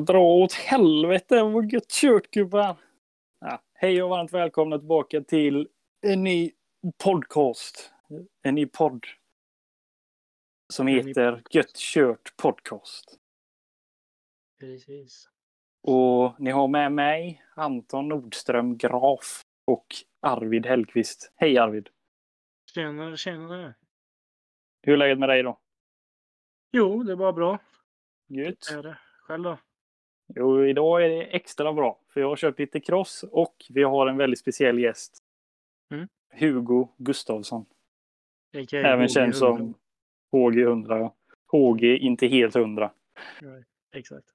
kan dra åt helvete vad gött kört gubbar. Ja, hej och varmt välkomna tillbaka till en ny podcast. En ny podd. Som heter Gött kört podcast. Precis. Och ni har med mig Anton Nordström Graf och Arvid Hellqvist. Hej Arvid! Tjenare, tjenare. Hur är läget med dig då? Jo, det är bara bra. Gött? Det är det. Själv då? Jo, idag är det extra bra. För jag har köpt lite cross och vi har en väldigt speciell gäst. Mm. Hugo Gustavsson. A.k.a. Även HG känd som HG100. ja. HG inte helt hundra. Nej, Exakt.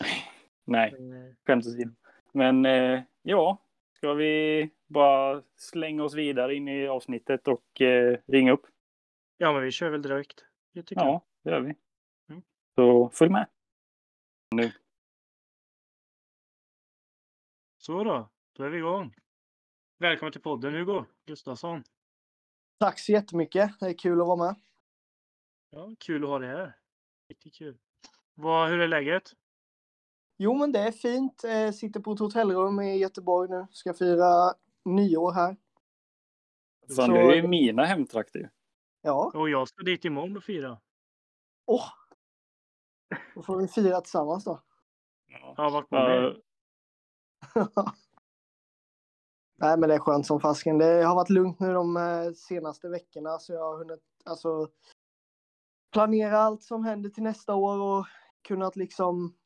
Nej, Men, eh, skämt åsido. Men eh, ja, ska vi bara slänga oss vidare in i avsnittet och eh, ringa upp? Ja, men vi kör väl direkt. Ja, det gör vi. Mm. Så följ med. Så då, då är vi igång. Välkommen till podden Hugo Gustafsson. Tack så jättemycket. Det är kul att vara med. Ja, kul att ha dig här. Riktigt kul. Vad, hur är läget? Jo, men det är fint. Eh, sitter på ett hotellrum i Göteborg nu. Ska fira nyår här. Fan, Så- det är ju mina hemtrakter. Ja, Och jag ska dit imorgon och fira. åh! Då får vi fira tillsammans då. Jag har varit med. Nej, men det är skönt som fasken. Det har varit lugnt nu de eh, senaste veckorna så jag har hunnit alltså, planera allt som händer till nästa år och kunnat liksom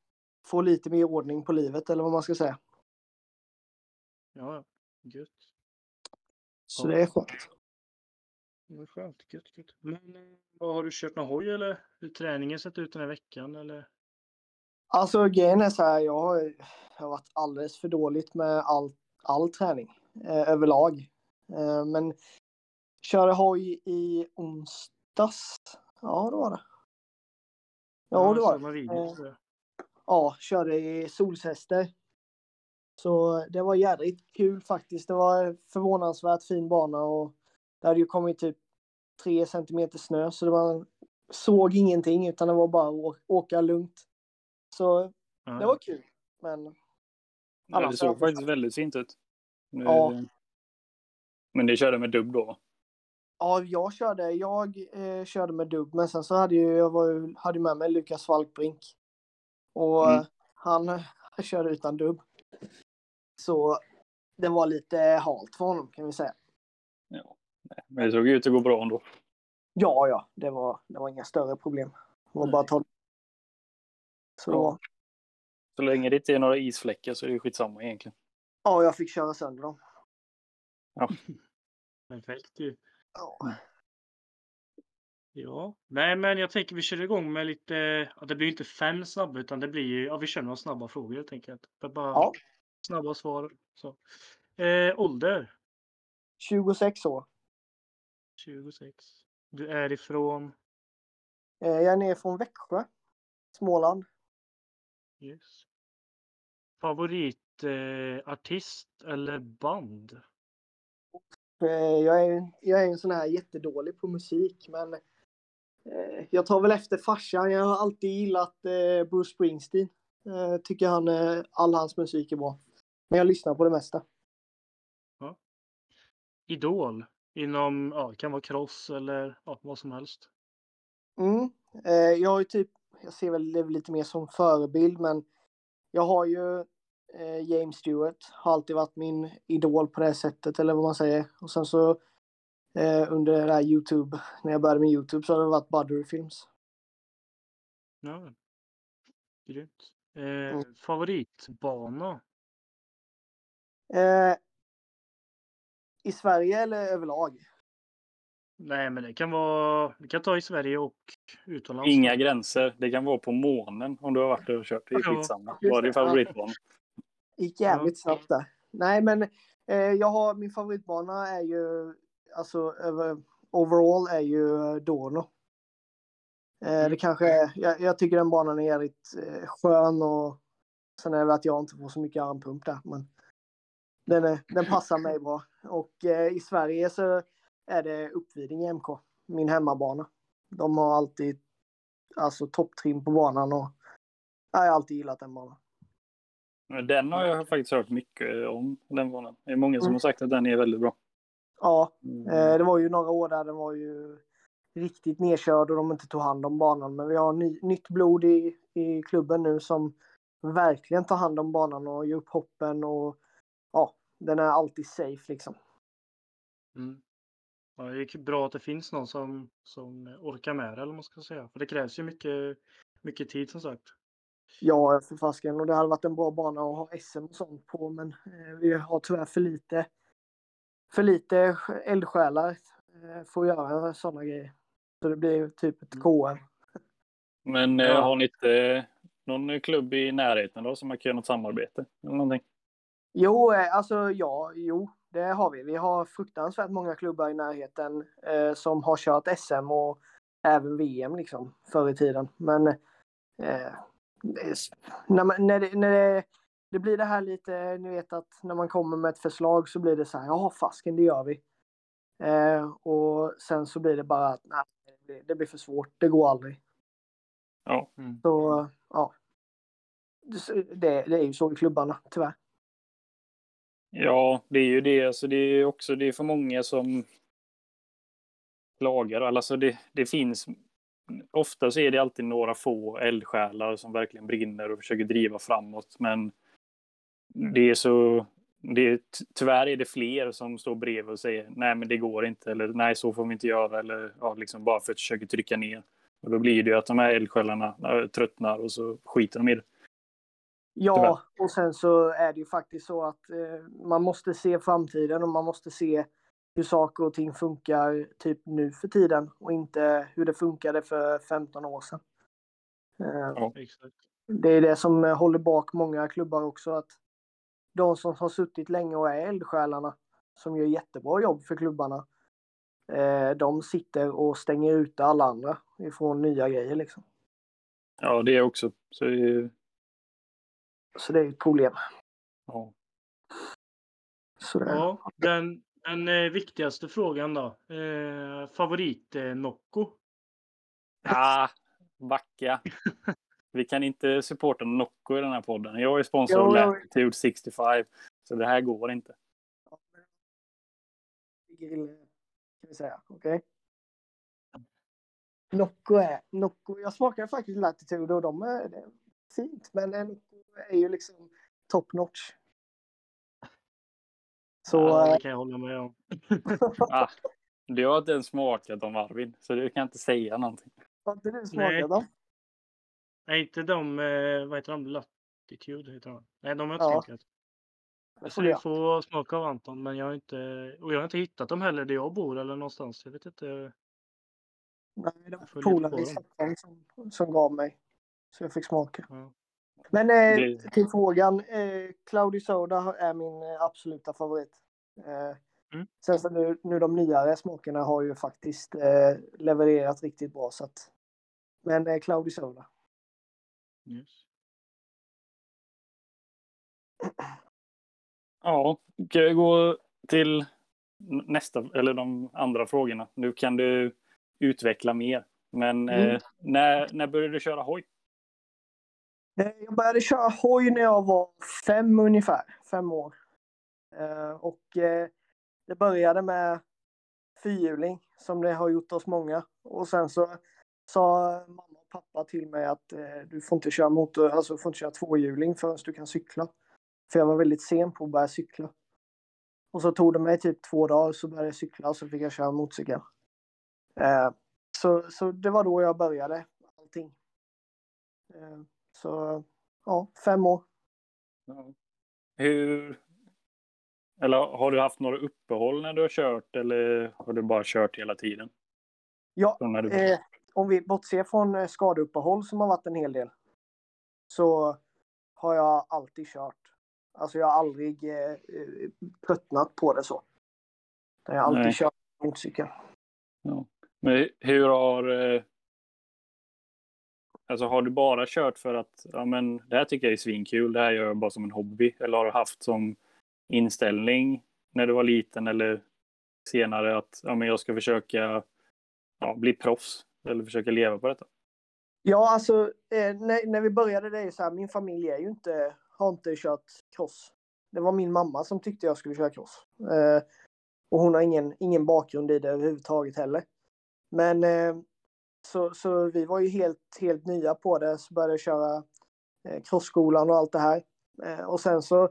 få lite mer ordning på livet eller vad man ska säga. Ja, ja. Gött. Så Ja. det är skönt. Det är skönt. Gött, gött. Men eh, vad har du kört någon hoj eller hur träningen sett ut den här veckan eller? Alltså grejen är så här, jag har, jag har varit alldeles för dåligt med all, all träning eh, överlag. Eh, men körde hoj i onsdags. Ja, det var det. Ja, det var det. Eh. Ja, körde i solshäster. Så det var jädrigt kul faktiskt. Det var förvånansvärt fin bana och det hade ju kommit typ tre centimeter snö så det var såg ingenting utan det var bara att åka lugnt. Så det var kul. Men Ja, det såg faktiskt väldigt fint ut. Nu- Ja. Men det körde med dubb då? Ja, jag körde, jag eh, körde med dubb, men sen så hade ju, jag var, hade med mig Lukas Falkbrink. Och Mm. han eh, körde utan dubb. Så det var lite halt för honom kan vi säga. Ja. Men det såg ut att gå bra ändå. Ja, ja, det var, det var inga större problem. Det var bara att ta... Så Ja. ja. Så länge det inte är några isfläckar så är det skitsamma egentligen. ja, jag fick köra sönder dem. Perfekt ju. Ja. Ja, nej men jag tänker vi kör igång med lite, ja, det blir inte fem snabba utan det blir ju, ja vi kör några snabba frågor helt enkelt. Det är Bara Ja. snabba svar. Så. Eh, ålder 26 år. 26. Du är ifrån, Eh, jag är nere från Växjö, Småland. Yes. Favorit eh, eller band? Eh, Jag är, jag är en sån här jättedålig på musik, men eh, jag tar väl efter farsan. Jag har alltid gillat eh, Bruce Springsteen. Eh, tycker han, eh, all hans musik är bra. Men jag lyssnar på det mesta. Idol inom, ja, kan vara cross eller ja, vad som helst. Mm. Jag har ju typ, jag ser väl lite mer som förebild, men jag har ju eh, James Stewart, har alltid varit min idol på det sättet, eller vad man säger. Och sen så eh, under det här Youtube, när jag började med Youtube så har det varit Buddery Films. Ja. Grymt. Eh, Mm. Favoritbana? Eh, I Sverige eller överlag? Nej, men det kan vara, vi kan ta i Sverige och utomlands. Inga gränser. Det kan vara på månen om du har varit där och kört. Det är skitsamma. Vad är din favoritbana? gick jävligt snabbt där. Nej, men eh, jag har min favoritbana är ju alltså över overall är ju Dorno. Eh, Mm. Det kanske är, jag, jag tycker den banan är jävligt eh, skön och sen är det att jag inte får så mycket armpump där, men den, är, den passar mig bra. Och eh, i Sverige så är det Uppvidinge MK, min hemmabana. De har alltid alltså topptrim på banan och jag har alltid gillat den banan. Men den har jag faktiskt hört mycket om, den banan. Det är många som Mm. har sagt att den är väldigt bra. Ja, Mm. eh, det var ju några år där den var ju riktigt nedkörd och de inte tog hand om banan. Men vi har ny, nytt blod i, i klubben nu som verkligen tar hand om banan och ger upp hoppen och ja, den är alltid safe liksom. Mm. Ja, det är bra att det finns någon som, som orkar med det, eller vad man ska säga. För det krävs ju mycket, mycket tid som sagt. Ja, för fasken. Och det hade varit en bra bana att ha SM och sånt på, men eh, vi har tyvärr för lite, för lite eldsjälar eh, för att göra sådana grejer. Så det blir typ ett Mm. KM. Men eh, Ja. har ni inte någon klubb i närheten då som man kan göra något samarbete? Eller någonting? Jo, eh, alltså ja, jo, det har vi. Vi har fruktansvärt många klubbar i närheten eh, som har kört SM och även VM liksom förr i tiden. Men eh, när, man, när, det, när det, det blir det här lite, ni vet att när man kommer med ett förslag så blir det så här, ja fasken det gör vi. Eh, och sen så blir det bara att nej, det blir, det blir för svårt, det går aldrig. Ja. Mm. Så ja, det, det är ju så i klubbarna tyvärr. Ja, det är ju det. Alltså, det är också det är för många som klagar. Alltså, det, det finns... Ofta så är det alltid några få eldsjälar som verkligen brinner och försöker driva framåt. Men det är så... Det är, tyvärr är det fler som står bredvid och säger nej men det går inte eller nej så får vi inte göra eller ja, liksom bara för att försöka trycka ner. Och då blir det ju att de här eldsjälarna tröttnar och så skiter de i det. Ja, och sen så är det ju faktiskt så att eh, man måste se framtiden och man måste se hur saker och ting funkar typ nu för tiden och inte hur det funkade för 15 år sedan. Eh, Ja. Exakt. det är det som håller bak många klubbar också att de som har suttit länge och är eldsjälarna som gör jättebra jobb för klubbarna. Eh, de sitter och stänger ute alla andra ifrån nya grejer liksom. Ja, det är också. Så det är, Så det är ett problem. ja. Så det, Ja, den, den eh, viktigaste frågan då. Eh, favorit eh, Nocco? Ah, backa. Vi kan inte supporta Nocco i den här podden. Jag är sponsor av. Latitude 65. Så det här går inte. grill, kan vi säga. Okej? Nocco är, Nocco, jag smakar faktiskt Latitude och de är, det är fint, men en är ju liksom top notch. Så, ja, eh, det kan jag hålla med om. Ah, du har inte ens smakat dem Arvid. Så du kan inte säga någonting. har inte du smakat dem? Nej, inte de, eh, vad heter de? Latitude heter de. Nej, de har jag inte Ja. smakat. Jag får få smaka av Anton, men jag har inte, och jag har inte hittat dem heller där jag bor eller någonstans. Jag vet inte. Nej, det var Jag får leta polare på i. Stockholm som, som gav mig. Så jag fick smaka. Ja. Men eh, till frågan. Eh, Cloudy Soda är min eh, absoluta favorit. Eh, Mm. Sen så nu, nu de nyare smakerna har ju faktiskt eh, levererat riktigt bra. Så att, men eh, Cloudy Soda. Yes. Ja, ska vi gå till nästa, eller de andra frågorna. Nu kan du utveckla mer. Men Mm. när, när började du köra hoj? Eh, jag började köra hoj när jag var fem ungefär, fem år. Eh, och eh, det började med fyrhjuling som det har gjort oss många. Och sen så sa mamma och pappa till mig att du får inte köra motor, alltså får inte köra tvåhjuling förrän du kan cykla. För jag var väldigt sen på att börja cykla. Och så tog det mig typ två dagar så började jag cykla och så fick jag köra motorcykel. Så, så det var då jag började allting. Så ja, fem år. Ja. Hur... Eller har du haft några uppehåll när du har kört eller har du bara kört hela tiden? Ja, du... eh, om vi bortser från eh, skadeuppehåll som har varit en hel del. Så har jag alltid kört. Alltså jag har aldrig eh, eh, tröttnat på det så. Jag har alltid Nej. kört motorcykel. Men hur har... eh, Alltså har du bara kört för att ja, men det här tycker jag är svinkul, det här gör jag bara som en hobby? Eller har du haft som inställning när du var liten eller senare att ja, men jag ska försöka ja, bli proffs eller försöka leva på detta? Ja, alltså eh, när, när vi började det är så här, min familj är ju inte, har inte kört cross. Det var min mamma som tyckte jag skulle köra cross. Eh, och hon har ingen, ingen bakgrund i det överhuvudtaget heller. Men eh, så, så vi var ju helt, helt nya på det, så började jag köra eh, crossskolan och allt det här. Eh, och sen så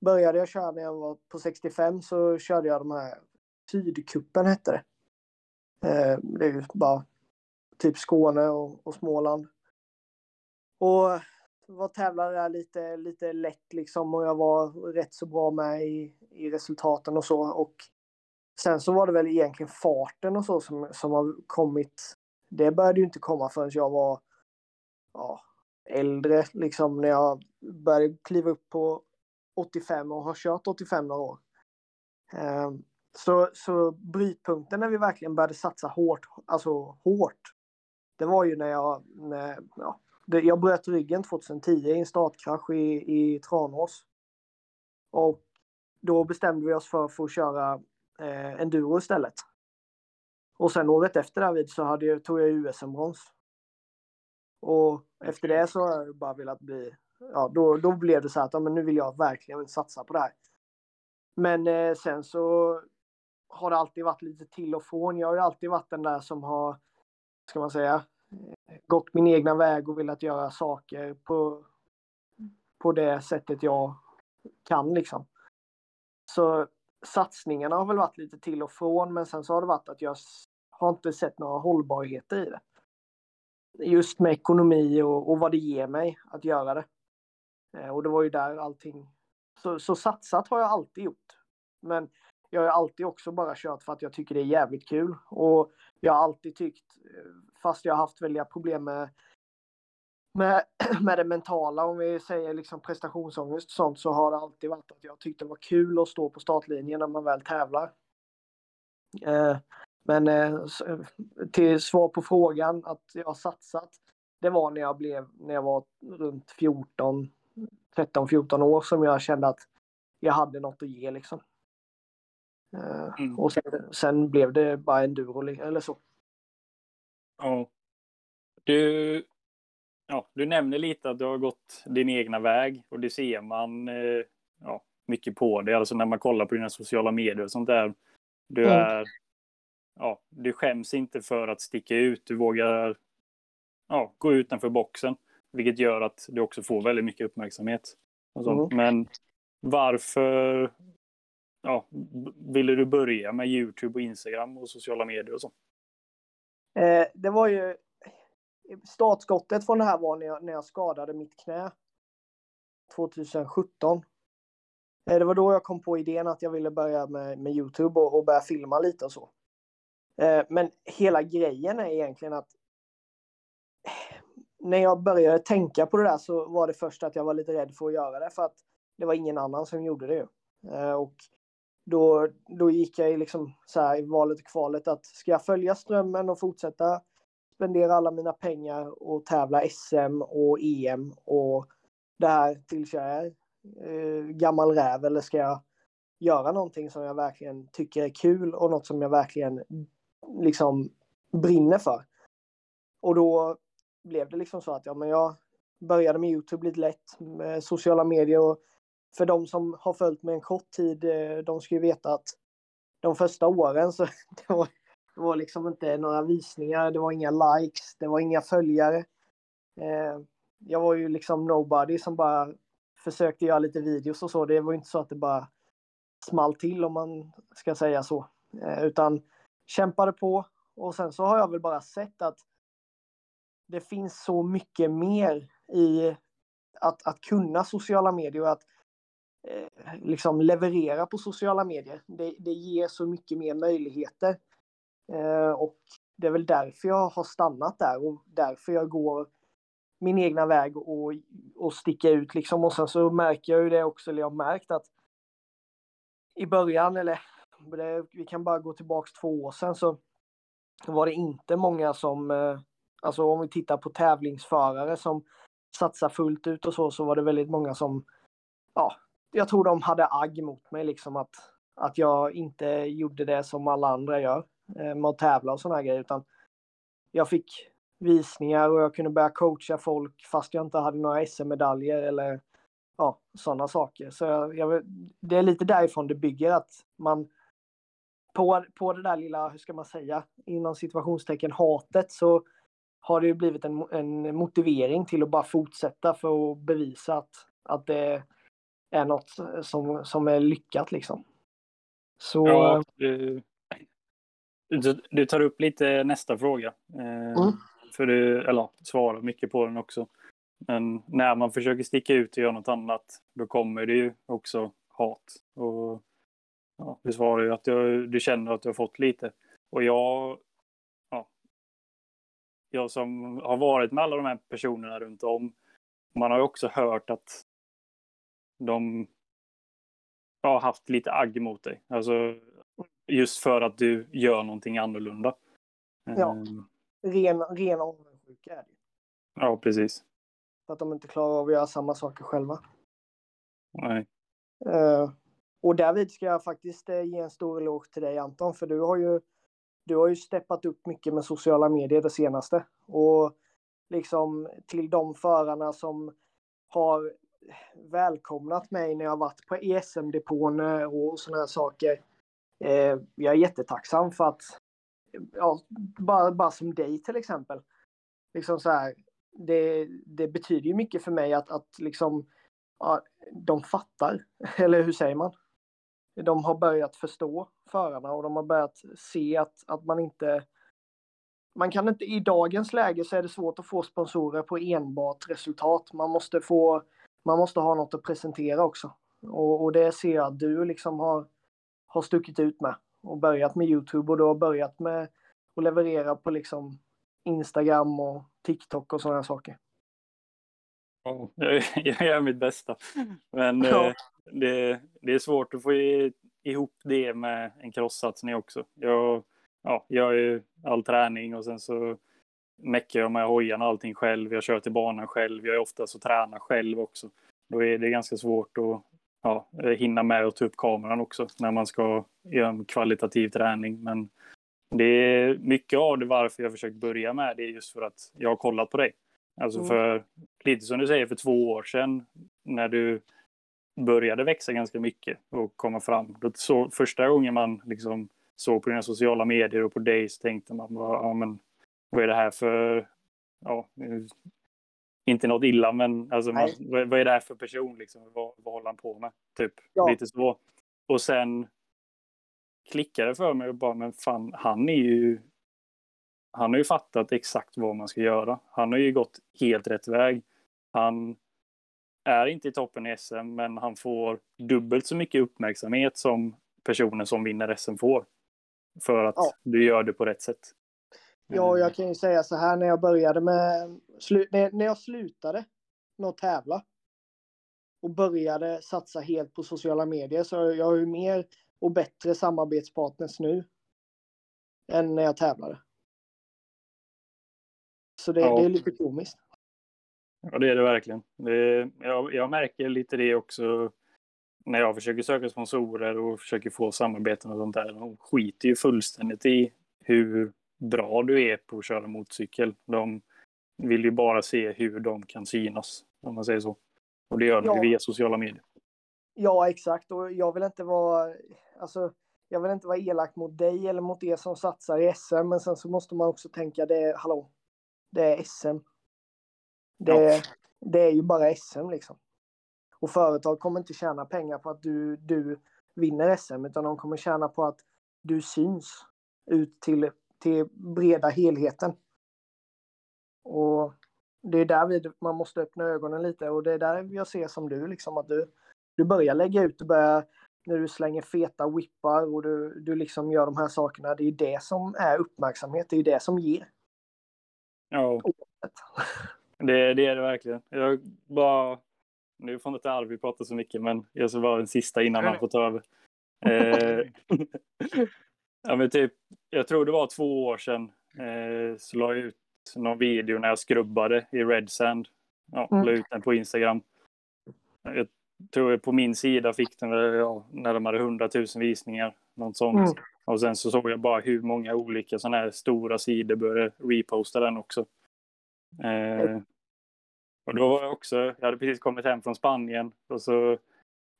började jag köra när jag var på 65 så körde jag de här Sydkuppen hette det. Eh, det är ju bara typ Skåne och, och Småland. Och var tävlade där lite, lite lätt liksom och jag var rätt så bra med i, i resultaten och så. Och sen så var det väl egentligen farten och så som, som har kommit. Det började ju inte komma förrän jag var ja, äldre, liksom när jag började kliva upp på 85 och har kört 85 några år. Ehm, så, så brytpunkten när vi verkligen började satsa hårt, alltså hårt, det var ju när jag, när, ja, det, jag bröt ryggen 2010 i en startkrasch i, i Tranås. Och då bestämde vi oss för att få köra eh, enduro istället. Och sen året efter därvid så hade jag, tog jag USM-brons. Och efter det så har jag bara velat bli, ja då, då blev det så att ja, men nu vill jag verkligen satsa på det här. Men eh, sen så har det alltid varit lite till och från. Jag har ju alltid varit den där som har, ska man säga, gått min egna väg och velat göra saker på, på det sättet jag kan liksom. Så satsningarna har väl varit lite till och från men sen så har det varit att jag har inte sett några hållbarheter i det. Just med ekonomi och, och vad det ger mig att göra det. Eh, och det var ju där allting... Så, så satsat har jag alltid gjort. Men jag har alltid också bara kört för att jag tycker det är jävligt kul. Och jag har alltid tyckt, eh, fast jag har haft väldiga problem med, med, med det mentala, om vi säger liksom prestationsångest och sånt, så har det alltid varit att jag tyckte det var kul att stå på startlinjen när man väl tävlar. Eh, men eh, till svar på frågan att jag har satsat, det var när jag blev, när jag var runt 14, 13-14 år som jag kände att jag hade något att ge liksom. Eh, mm. Och sen, sen, blev det bara enduro eller så. Ja. Du, ja, du nämner lite att du har gått din egna väg och det ser man eh, ja, mycket på dig. Alltså när man kollar på dina sociala medier och sånt där. Du mm. är, ja, du skäms inte för att sticka ut. Du vågar ja, gå utanför boxen, vilket gör att du också får väldigt mycket uppmärksamhet. Mm. Men varför ja, ville du börja med Youtube och Instagram och sociala medier och så? Eh, det var ju startskottet från det här var när jag, när jag skadade mitt knä 2017. Eh, det var då jag kom på idén att jag ville börja med, med Youtube och, och börja filma lite och så. Eh, men hela grejen är egentligen att eh, när jag började tänka på det där så var det först att jag var lite rädd för att göra det för att det var ingen annan som gjorde det. Och då, då gick jag i, liksom så här, i valet och kvalet att ska jag följa strömmen och fortsätta spendera alla mina pengar och tävla SM och EM och det här tills jag är eh, gammal räv eller ska jag göra någonting som jag verkligen tycker är kul och något som jag verkligen liksom brinner för. Och då blev det liksom så att ja, men jag började med Youtube lite lätt, med sociala medier och för de som har följt mig en kort tid, eh, de ska ju veta att de första åren så det var, det var liksom inte några visningar, det var inga likes, det var inga följare. Eh, jag var ju liksom nobody som bara försökte göra lite videos och så. Det var inte så att det bara small till om man ska säga så. Eh, utan kämpade på och sen så har jag väl bara sett att det finns så mycket mer i att, att kunna sociala medier och att Eh, liksom leverera på sociala medier. Det, det ger så mycket mer möjligheter. Eh, och det är väl därför jag har stannat där och därför jag går min egna väg och, och sticker ut liksom. Och sen så märker jag ju det också, eller jag har märkt att i början, eller det, vi kan bara gå tillbaks två år sedan så var det inte många som, eh, alltså om vi tittar på tävlingsförare som satsar fullt ut och så, så var det väldigt många som ja, jag tror de hade agg mot mig liksom att, att jag inte gjorde det som alla andra gör med att tävla och sådana grejer utan jag fick visningar och jag kunde börja coacha folk fast jag inte hade några SM-medaljer eller ja, sådana saker. Så jag, jag, det är lite därifrån det bygger att man på, på det där lilla, hur ska man säga, inom situationstecken hatet så har det ju blivit en, en motivering till att bara fortsätta för att bevisa att, att det är något som, som är lyckat liksom. Så... Ja, du, du, du tar upp lite nästa fråga. Eh, mm. För du, eller svarar mycket på den också. Men när man försöker sticka ut och göra något annat, då kommer det ju också hat. Och ja, du svarar ju att du, du känner att du har fått lite. Och jag, ja, jag som har varit med alla de här personerna runt om, man har ju också hört att de har haft lite agg mot dig. Alltså just för att du gör någonting annorlunda. Ja, ehm. ren, ren avundsjuka är det. Ja, precis. För att de inte klarar av att göra samma saker själva. Nej. Uh, och därvid ska jag faktiskt uh, ge en stor eloge till dig Anton, för du har ju du har ju steppat upp mycket med sociala medier det senaste. Och liksom till de förarna som har välkomnat mig när jag varit på ESM-depån och sådana här saker. Eh, jag är jättetacksam för att, ja, bara, bara som dig till exempel. Liksom så här, det, det betyder ju mycket för mig att, att liksom, ja, de fattar, eller hur säger man? De har börjat förstå förarna och de har börjat se att, att man inte man kan inte, i dagens läge så är det svårt att få sponsorer på enbart resultat. Man måste få, man måste ha något att presentera också. Och, och det ser jag att du liksom har, har stuckit ut med och börjat med Youtube och har börjat med att leverera på liksom Instagram och TikTok och sådana saker. Oh, jag, jag gör mitt bästa. Men ja. eh, det, det är svårt att få ihop det med en crosssatsning också. Jag ja, gör ju all träning och sen så meckar jag med hojarna och allting själv. Jag kör till banan själv. Jag är oftast och tränar själv också. Då är det ganska svårt att ja, hinna med att ta upp kameran också när man ska göra en kvalitativ träning. Men det är mycket av det varför jag försökt börja med det är just för att jag har kollat på dig. Alltså mm. för, lite som du säger, för två år sedan när du började växa ganska mycket och komma fram. Då så, första gången man liksom såg på dina sociala medier och på dig så tänkte man ja, men vad är det här för, ja, inte något illa men alltså man, vad, är det här för person liksom, vad, vad håller han på med? Typ ja. lite så. Och sen klickade för mig och bara, men fan, han är ju han har ju fattat exakt vad man ska göra. Han har ju gått helt rätt väg. Han är inte i toppen i SM, men han får dubbelt så mycket uppmärksamhet som personen som vinner SM får. För att ja. du gör det på rätt sätt. Ja, jag kan ju säga så här när jag började med, när jag slutade med att tävla och började satsa helt på sociala medier så jag har ju mer och bättre samarbetspartners nu än när jag tävlade. Så det, ja. det är lite komiskt. Ja, det är det verkligen. Det, jag, jag, märker lite det också när jag försöker söka sponsorer och försöker få samarbeten och sånt där. De skiter ju fullständigt i hur bra du är på att köra motorcykel. De vill ju bara se hur de kan synas, om man säger så. Och det gör de ja. via sociala medier. Ja, exakt. Och jag vill inte vara... Alltså, jag vill inte vara elak mot dig eller mot er som satsar i SM, men sen så måste man också tänka det, hallå, det är SM. Det, ja. det är ju bara SM liksom. Och företag kommer inte tjäna pengar på att du, du vinner SM, utan de kommer tjäna på att du syns ut till, till breda helheten. Och det är där vi, man måste öppna ögonen lite och det är där jag ser som du, liksom att du, du börjar lägga ut, du börjar, när du slänger feta whippar och du, du liksom gör de här sakerna, det är det som är uppmärksamhet, det är det som ger. Ja. Det, det är det verkligen. Jag bara... Nu får inte Arvid prata så mycket, men jag ska vara den sista innan han får ta över. Ja, men typ, jag tror det var två år sedan eh, så la jag ut någon video när jag skrubbade i Red Sand. Ja, mm. la ut den på Instagram. Jag tror på min sida fick den ja, närmare 100 000 visningar. Något sånt. Mm. Och sen så såg jag bara hur många olika sådana här stora sidor började reposta den också. Eh, Och då var jag också, jag hade precis kommit hem från Spanien och så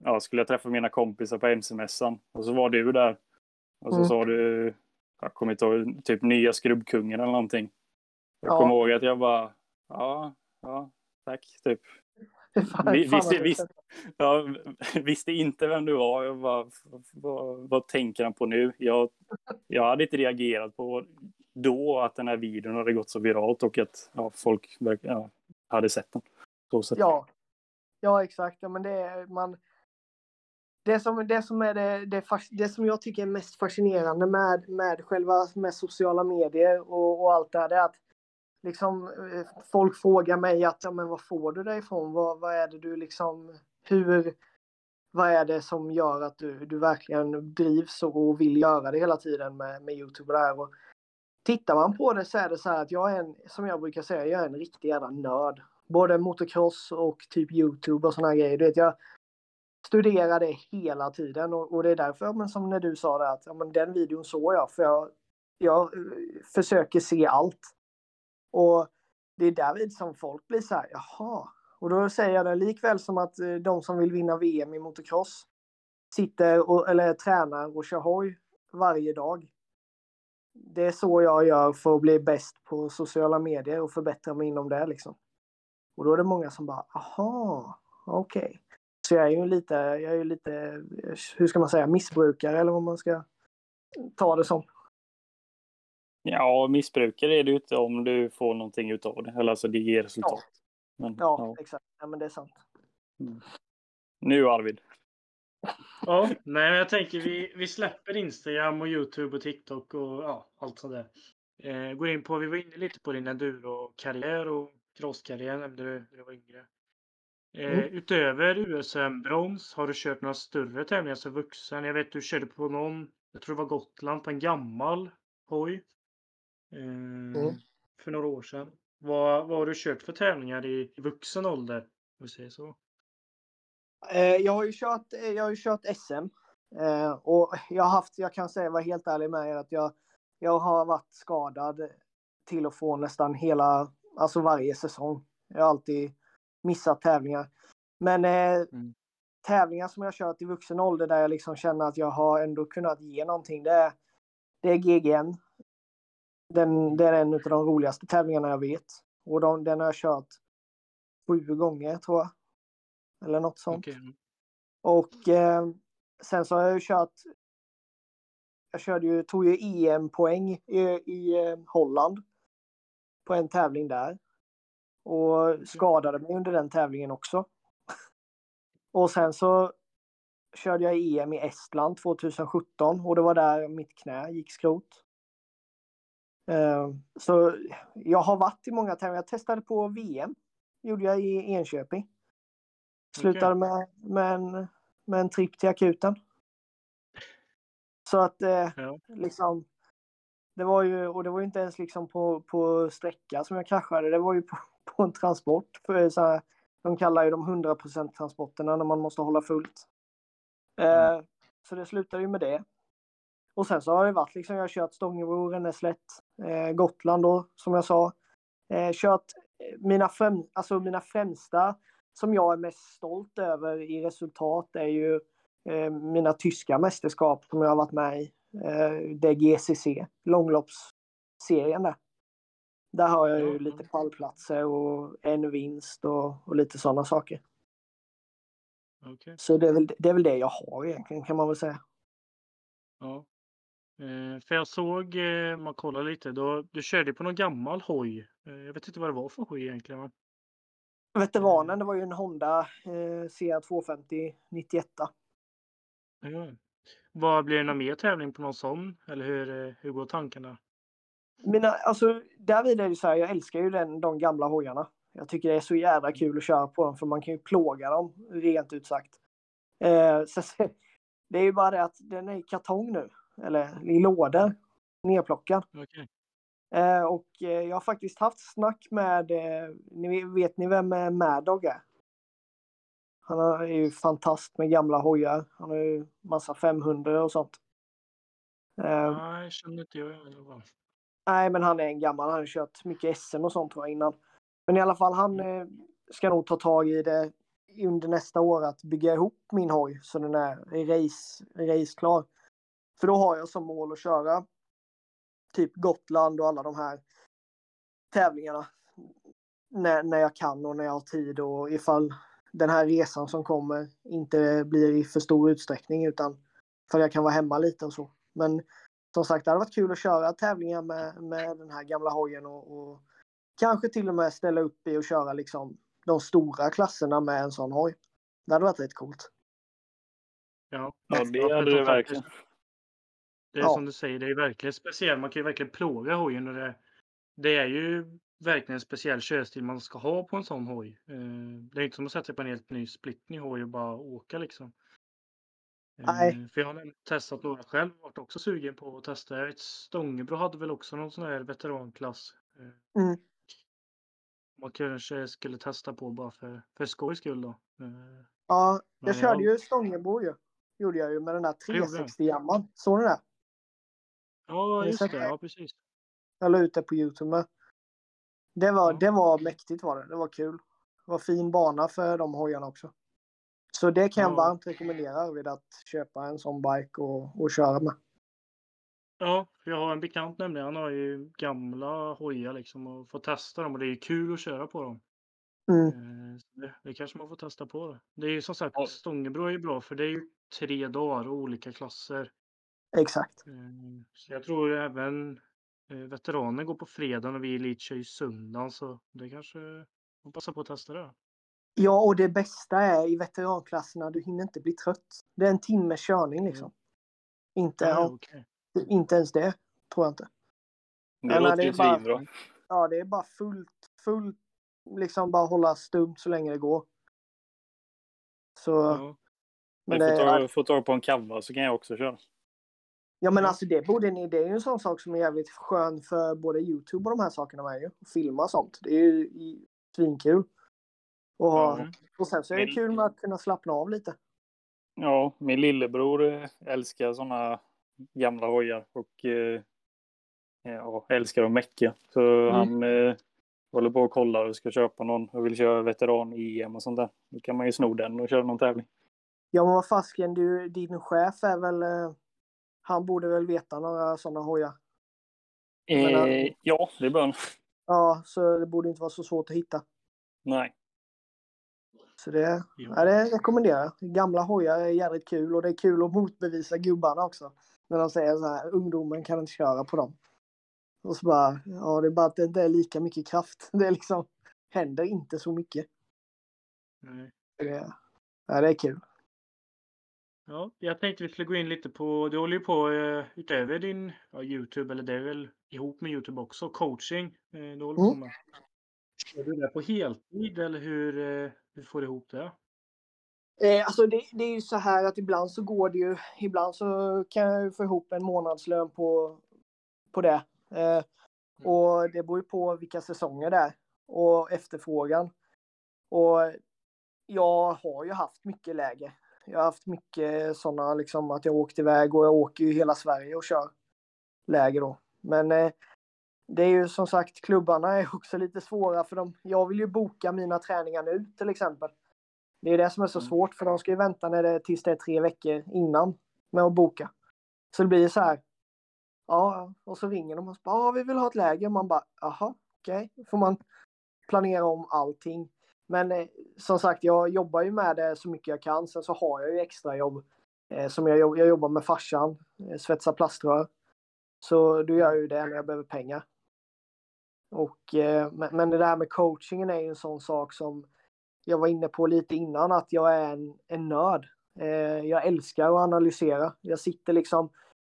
ja, skulle jag träffa mina kompisar på MC-mässan. Och så var du där. Och så Mm. sa du, jag kommer inte ihåg, typ nya skrubbkungen eller någonting. Jag Ja. kommer ihåg att jag bara, ja, ja, tack, typ. Fan, Vi- fan visst- vad visst. roligt. Jag visste inte vem du var. Jag bara, vad, vad tänker han på nu? Jag, jag hade inte reagerat på då att den här videon hade gått så viralt och att ja, folk ja, hade sett den. Så sätt. Ja. ja, exakt. Ja, men det, är- man, det, som, det, som är det, det, det som jag tycker är mest fascinerande med, med själva med sociala medier och, och allt det här, det är att liksom, eh, folk frågar mig att ja, men vad får du det ifrån? Vad, vad är det du liksom, hur, vad är det som gör att du, du verkligen drivs och vill göra det hela tiden med, med Youtube och det här? Och tittar man på det så är det så här att jag är en, som jag brukar säga, jag är en riktig jävla nörd. Både motocross och typ Youtube och sådana grejer. Du vet, jag studerar det hela tiden och, och det är därför, men som när du sa det, att ja, men den videon såg jag för jag, jag eh, försöker se allt. Och det är därvid som folk blir så här, jaha. Och då säger jag det likväl som att eh, de som vill vinna VM i motocross sitter och, eller tränar och kör hoj varje dag. Det är så jag gör för att bli bäst på sociala medier och förbättra mig inom det liksom. Och då är det många som bara, aha, okej. Så jag är ju lite, jag är ju lite, hur ska man säga, missbrukare eller vad man ska ta det som. Ja, missbrukare är det ju inte om du får någonting utav det. Eller alltså det ger resultat. Men, Ja, ja. exakt. Ja, men det är sant. Nu Arvid. Ja, nej, men jag tänker vi, vi släpper Instagram och Youtube och TikTok och ja, allt sånt där. Eh, går in på, vi var inne lite på din enduro-karriär och crosskarriär nämnde du när du var yngre. Eh, Mm. Utöver USM-brons har du kört några större tävlingar som vuxen. Jag vet du körde på någon, jag tror det var Gotland, på en gammal hoj. Eh, Mm. För några år sedan. Vad, vad har du kört för tävlingar i vuxen ålder? Om vi säger så. Eh, jag har ju kört, eh, jag har ju kört SM. Eh, och jag har haft, jag kan säga, vara helt ärlig med er, att jag, jag har varit skadad till och från nästan hela, alltså varje säsong. Jag har alltid missat tävlingar. Men eh, Mm. tävlingar som jag kört i vuxen ålder där jag liksom känner att jag har ändå kunnat ge någonting, det är, det är GGN. Den, det är en av de roligaste tävlingarna jag vet. Och de, den har jag kört sju gånger tror jag. Eller något sånt. Mm. Och eh, sen så har jag ju kört. Jag körde ju, tog ju EM-poäng i, i eh, Holland. På en tävling där. Och skadade mig under den tävlingen också. Och sen så körde jag EM i Estland 2017 och det var där mitt knä gick skrot. Eh, så jag har varit i många tävlingar. Jag testade på VM. Gjorde jag i Enköping. Slutade med, med, en, med en tripp till akuten. Så att eh, Ja. liksom. Det var ju, och det var ju inte ens liksom på, på sträcka som jag kraschade. Det var ju på, på en transport. För så här, de kallar ju de 100% transporterna när man måste hålla fullt. Eh, Så det slutade ju med det. Och sen så har det varit liksom, jag har kört Stångebro, Renneslätt, eh, Gotland då, som jag sa. Eh, kört eh, mina, främ, alltså mina främsta som jag är mest stolt över i resultat är ju eh, mina tyska mästerskap som jag har varit med i. Eh, det är GCC, långloppsserien där. Där har jag ju lite pallplatser och en vinst och, och lite sådana saker. Okej. Så det är, väl, det är väl det jag har egentligen kan man väl säga. Ja. Eh, för jag såg, eh, man kollar lite, då, du körde på någon gammal hoj. Eh, jag vet inte vad det var för hoj egentligen. va? Veteranen, det var ju en Honda eh, CR250 91. Ja. Vad blir det någon mer tävling på någon sån? Eller hur, eh, hur går tankarna? Mina, alltså, därvid är det så här, jag älskar ju den, de gamla hojarna. Jag tycker det är så jävla kul att köra på dem för man kan ju plåga dem, rent ut sagt. Eh, så, det är ju bara det att den är i kartong nu, eller i lådor, nerplockad. Okej. Eh, och eh, jag har faktiskt haft snack med, eh, ni, vet ni vem eh, Mad Dog är? Han är ju fantast med gamla hojar. Han har ju massa 500 och sånt. Eh, Nej, känner inte jag. i alla fall. Nej, men han är en gammal. Han har kört mycket SM och sånt jag innan. Men i alla fall, han eh, ska nog ta tag i det under nästa år att bygga ihop min hoj så den är race, raceklar. För då har jag som mål att köra typ Gotland och alla de här tävlingarna när, när jag kan och när jag har tid och ifall den här resan som kommer inte blir i för stor utsträckning utan för jag kan vara hemma lite och så. Men som sagt, det hade varit kul att köra tävlingar med, med den här gamla hojen och, och kanske till och med ställa upp i och köra liksom de stora klasserna med en sån hoj. Det hade varit rätt coolt. Ja, Ja, det hade det verkligen. Det är Ja. som du säger, det är verkligen speciellt. Man kan ju verkligen plåga hojen och det, det är ju verkligen en speciell körstil man ska ha på en sån hoj. Eh, Det är inte som att sätta sig på en helt ny splittny hoj och bara åka liksom. Nej. För jag har testat några själv och varit också sugen på att testa. Jag vet Stångebro hade väl också någon sån här veteranklass. eh, Mm. Man kanske skulle testa på bara för, för skojs skull då. Eh, Ja, Men jag körde jag- ju Stångebro ju. Gjorde jag ju med den där Det gjorde jag. 360-jamman. Såg ni det? Ja, just det. Ja, precis. Jag la ut det på Youtube. Det var, Ja. det var mäktigt var det. Det var kul. Det var fin bana för de hojarna också. Så det kan jag Ja. varmt rekommendera vid att köpa en sån bike och, och köra med. Ja, jag har en bekant nämligen. Han har ju gamla hojar liksom och får testa dem och det är kul att köra på dem. Mm. Eh, Det, det kanske man får testa på. Det, det är ju som sagt, Ja. Stångebro är ju bra för det är ju tre dagar och olika klasser. Exakt. Eh, Så jag tror även eh, veteraner går på fredagen och vi elit kör ju söndagen så det kanske man passar på att testa det. Ja, och det bästa är i veteranklasserna, du hinner inte bli trött. Det är en timmes körning liksom. Inte, Ja, ja, okej. inte ens det, tror jag inte. Det men låter det ju svinbra. Ja, det är bara fullt, fullt, liksom bara hålla stumt så länge det går. Så, Ja. men det, får ta, får ta på en kavva så kan jag också köra. ja men alltså det borde ni, det är ju en sån sak som är jävligt skön för både Youtube och de här sakerna med ju. Filma sånt. Det är ju svinkul. Och, Mm. och sen så är det kul med att kunna slappna av lite. Ja, min lillebror eh, älskar sådana gamla hojar och eh, ja, älskar att mecka. Så han eh, håller på och kollar och ska köpa någon och vill köra veteran-EM och sånt där. Då kan man ju sno den och köra någon tävling. Ja men vad fasken, du, din chef är väl, eh, han borde väl veta några sådana hojar. Eh, ja, det bör han. Ja, så det borde inte vara så svårt att hitta. Nej. Så det, ja, det rekommenderar jag. Gamla hojar är jävligt kul och det är kul att motbevisa gubbarna också. När de säger så här, ungdomen kan inte köra på dem. Och så bara, ja det är bara att det inte är lika mycket kraft. Det är liksom, händer inte så mycket. Nej. Det, ja, det är kul. Ja, jag tänkte vi skulle gå in lite på, du håller ju på eh, utöver din ja, Youtube, eller det är väl ihop med Youtube också, coaching. eh, Du håller på Mm. med. Är du där på heltid eller hur, hur får du ihop det? Eh, alltså det, det är ju så här att ibland så går det ju, ibland så kan jag ju få ihop en månadslön på, på det. Eh, och det beror ju på vilka säsonger det är och efterfrågan. Och jag har ju haft mycket läge. Jag har haft mycket sådana liksom att jag åkt iväg och jag åker ju hela Sverige och kör läger då. Men eh, det är ju som sagt klubbarna är också lite svåra för de, jag vill ju boka mina träningar nu till exempel. Det är det som är så Mm. svårt för de ska ju vänta när det, tills det är tre veckor innan med att boka. Så det blir så här. Ja, och så ringer de och bara, ja, vi vill ha ett läger. Man bara, jaha, okej. Okay. får man planera om allting. Men eh, som sagt, jag jobbar ju med det så mycket jag kan. Sen så har jag ju extra jobb. Eh, som jag, jag jobbar med farsan, eh, svetsa plaströr. Så då gör jag ju det när jag behöver pengar. Och, eh, men, det där med coachingen är ju en sån sak som jag var inne på lite innan att jag är en, en nörd. Eh, jag älskar att analysera. Jag sitter liksom,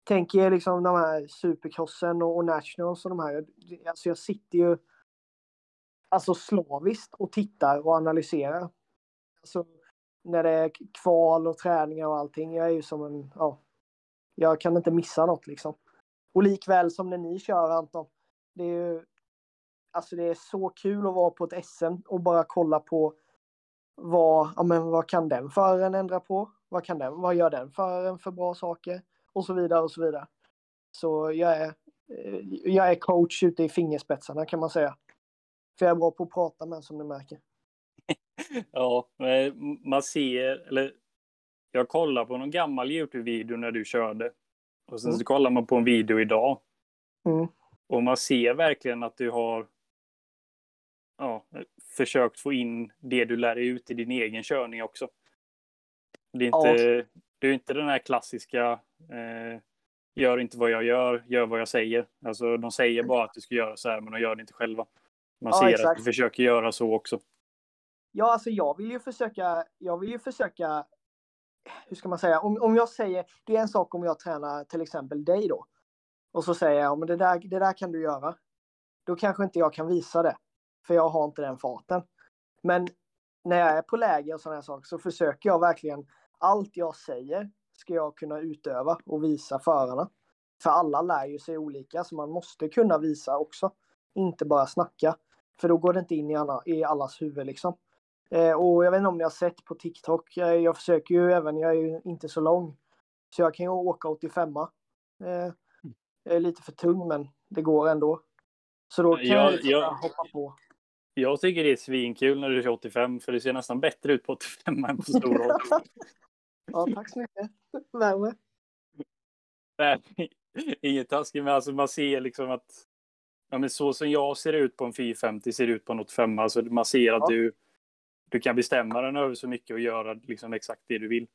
tänker er liksom de här supercrossen och, och nationals och de här. Alltså jag sitter ju alltså slaviskt och tittar och analyserar. Alltså när det är kval och träningar och allting. Jag är ju som en, ja. Jag kan inte missa något liksom. Och likväl som när ni kör Anton. Det är ju, alltså det är så kul att vara på ett SM och bara kolla på vad, ja, men vad kan den föraren ändra på? Vad, kan den, vad gör den föraren för bra saker? Och så vidare och så vidare. Så jag är, eh, jag är coach ute i fingerspetsarna kan man säga. För jag är bra på att prata med som ni märker. ja, man ser, eller jag kollar på någon gammal Youtube-video när du körde. Och sen mm. så kollar man på en video idag. Mm. Och man ser verkligen att du har ja, försökt få in det du lär dig ut i din egen körning också. Det är inte, ja. det är inte den här klassiska eh, gör inte vad jag gör, gör vad jag säger. Alltså de säger bara att du ska göra så här men de gör det inte själva. Man ja, ser exakt. att du försöker göra så också. Ja, alltså jag vill ju försöka, jag vill ju försöka, hur ska man säga, om, om jag säger, det är en sak om jag tränar till exempel dig då. Och så säger jag, men det där, det där kan du göra. Då kanske inte jag kan visa det. För jag har inte den farten. Men när jag är på läger och sådana här saker så försöker jag verkligen, allt jag säger ska jag kunna utöva och visa förarna. För alla lär ju sig olika så man måste kunna visa också. Inte bara snacka. För då går det inte in i, alla, i allas huvud liksom. Eh, och jag vet inte om ni har sett på TikTok. Jag, jag försöker ju även, jag är ju inte så lång. Så jag kan ju åka 85 eh, Jag är lite för tung men det går ändå. Så då kan jag, jag, jag hoppa på. Jag tycker det är svinkul när du kör 85 för det ser nästan bättre ut på 85 än på stora Ja, tack så mycket. Värme. Nej, inget taskigt men alltså man ser liksom att ja, men så som jag ser ut på en 450 ser ut på en 85 alltså man ser att ja. du du kan bestämma den över så mycket och göra liksom exakt det du vill.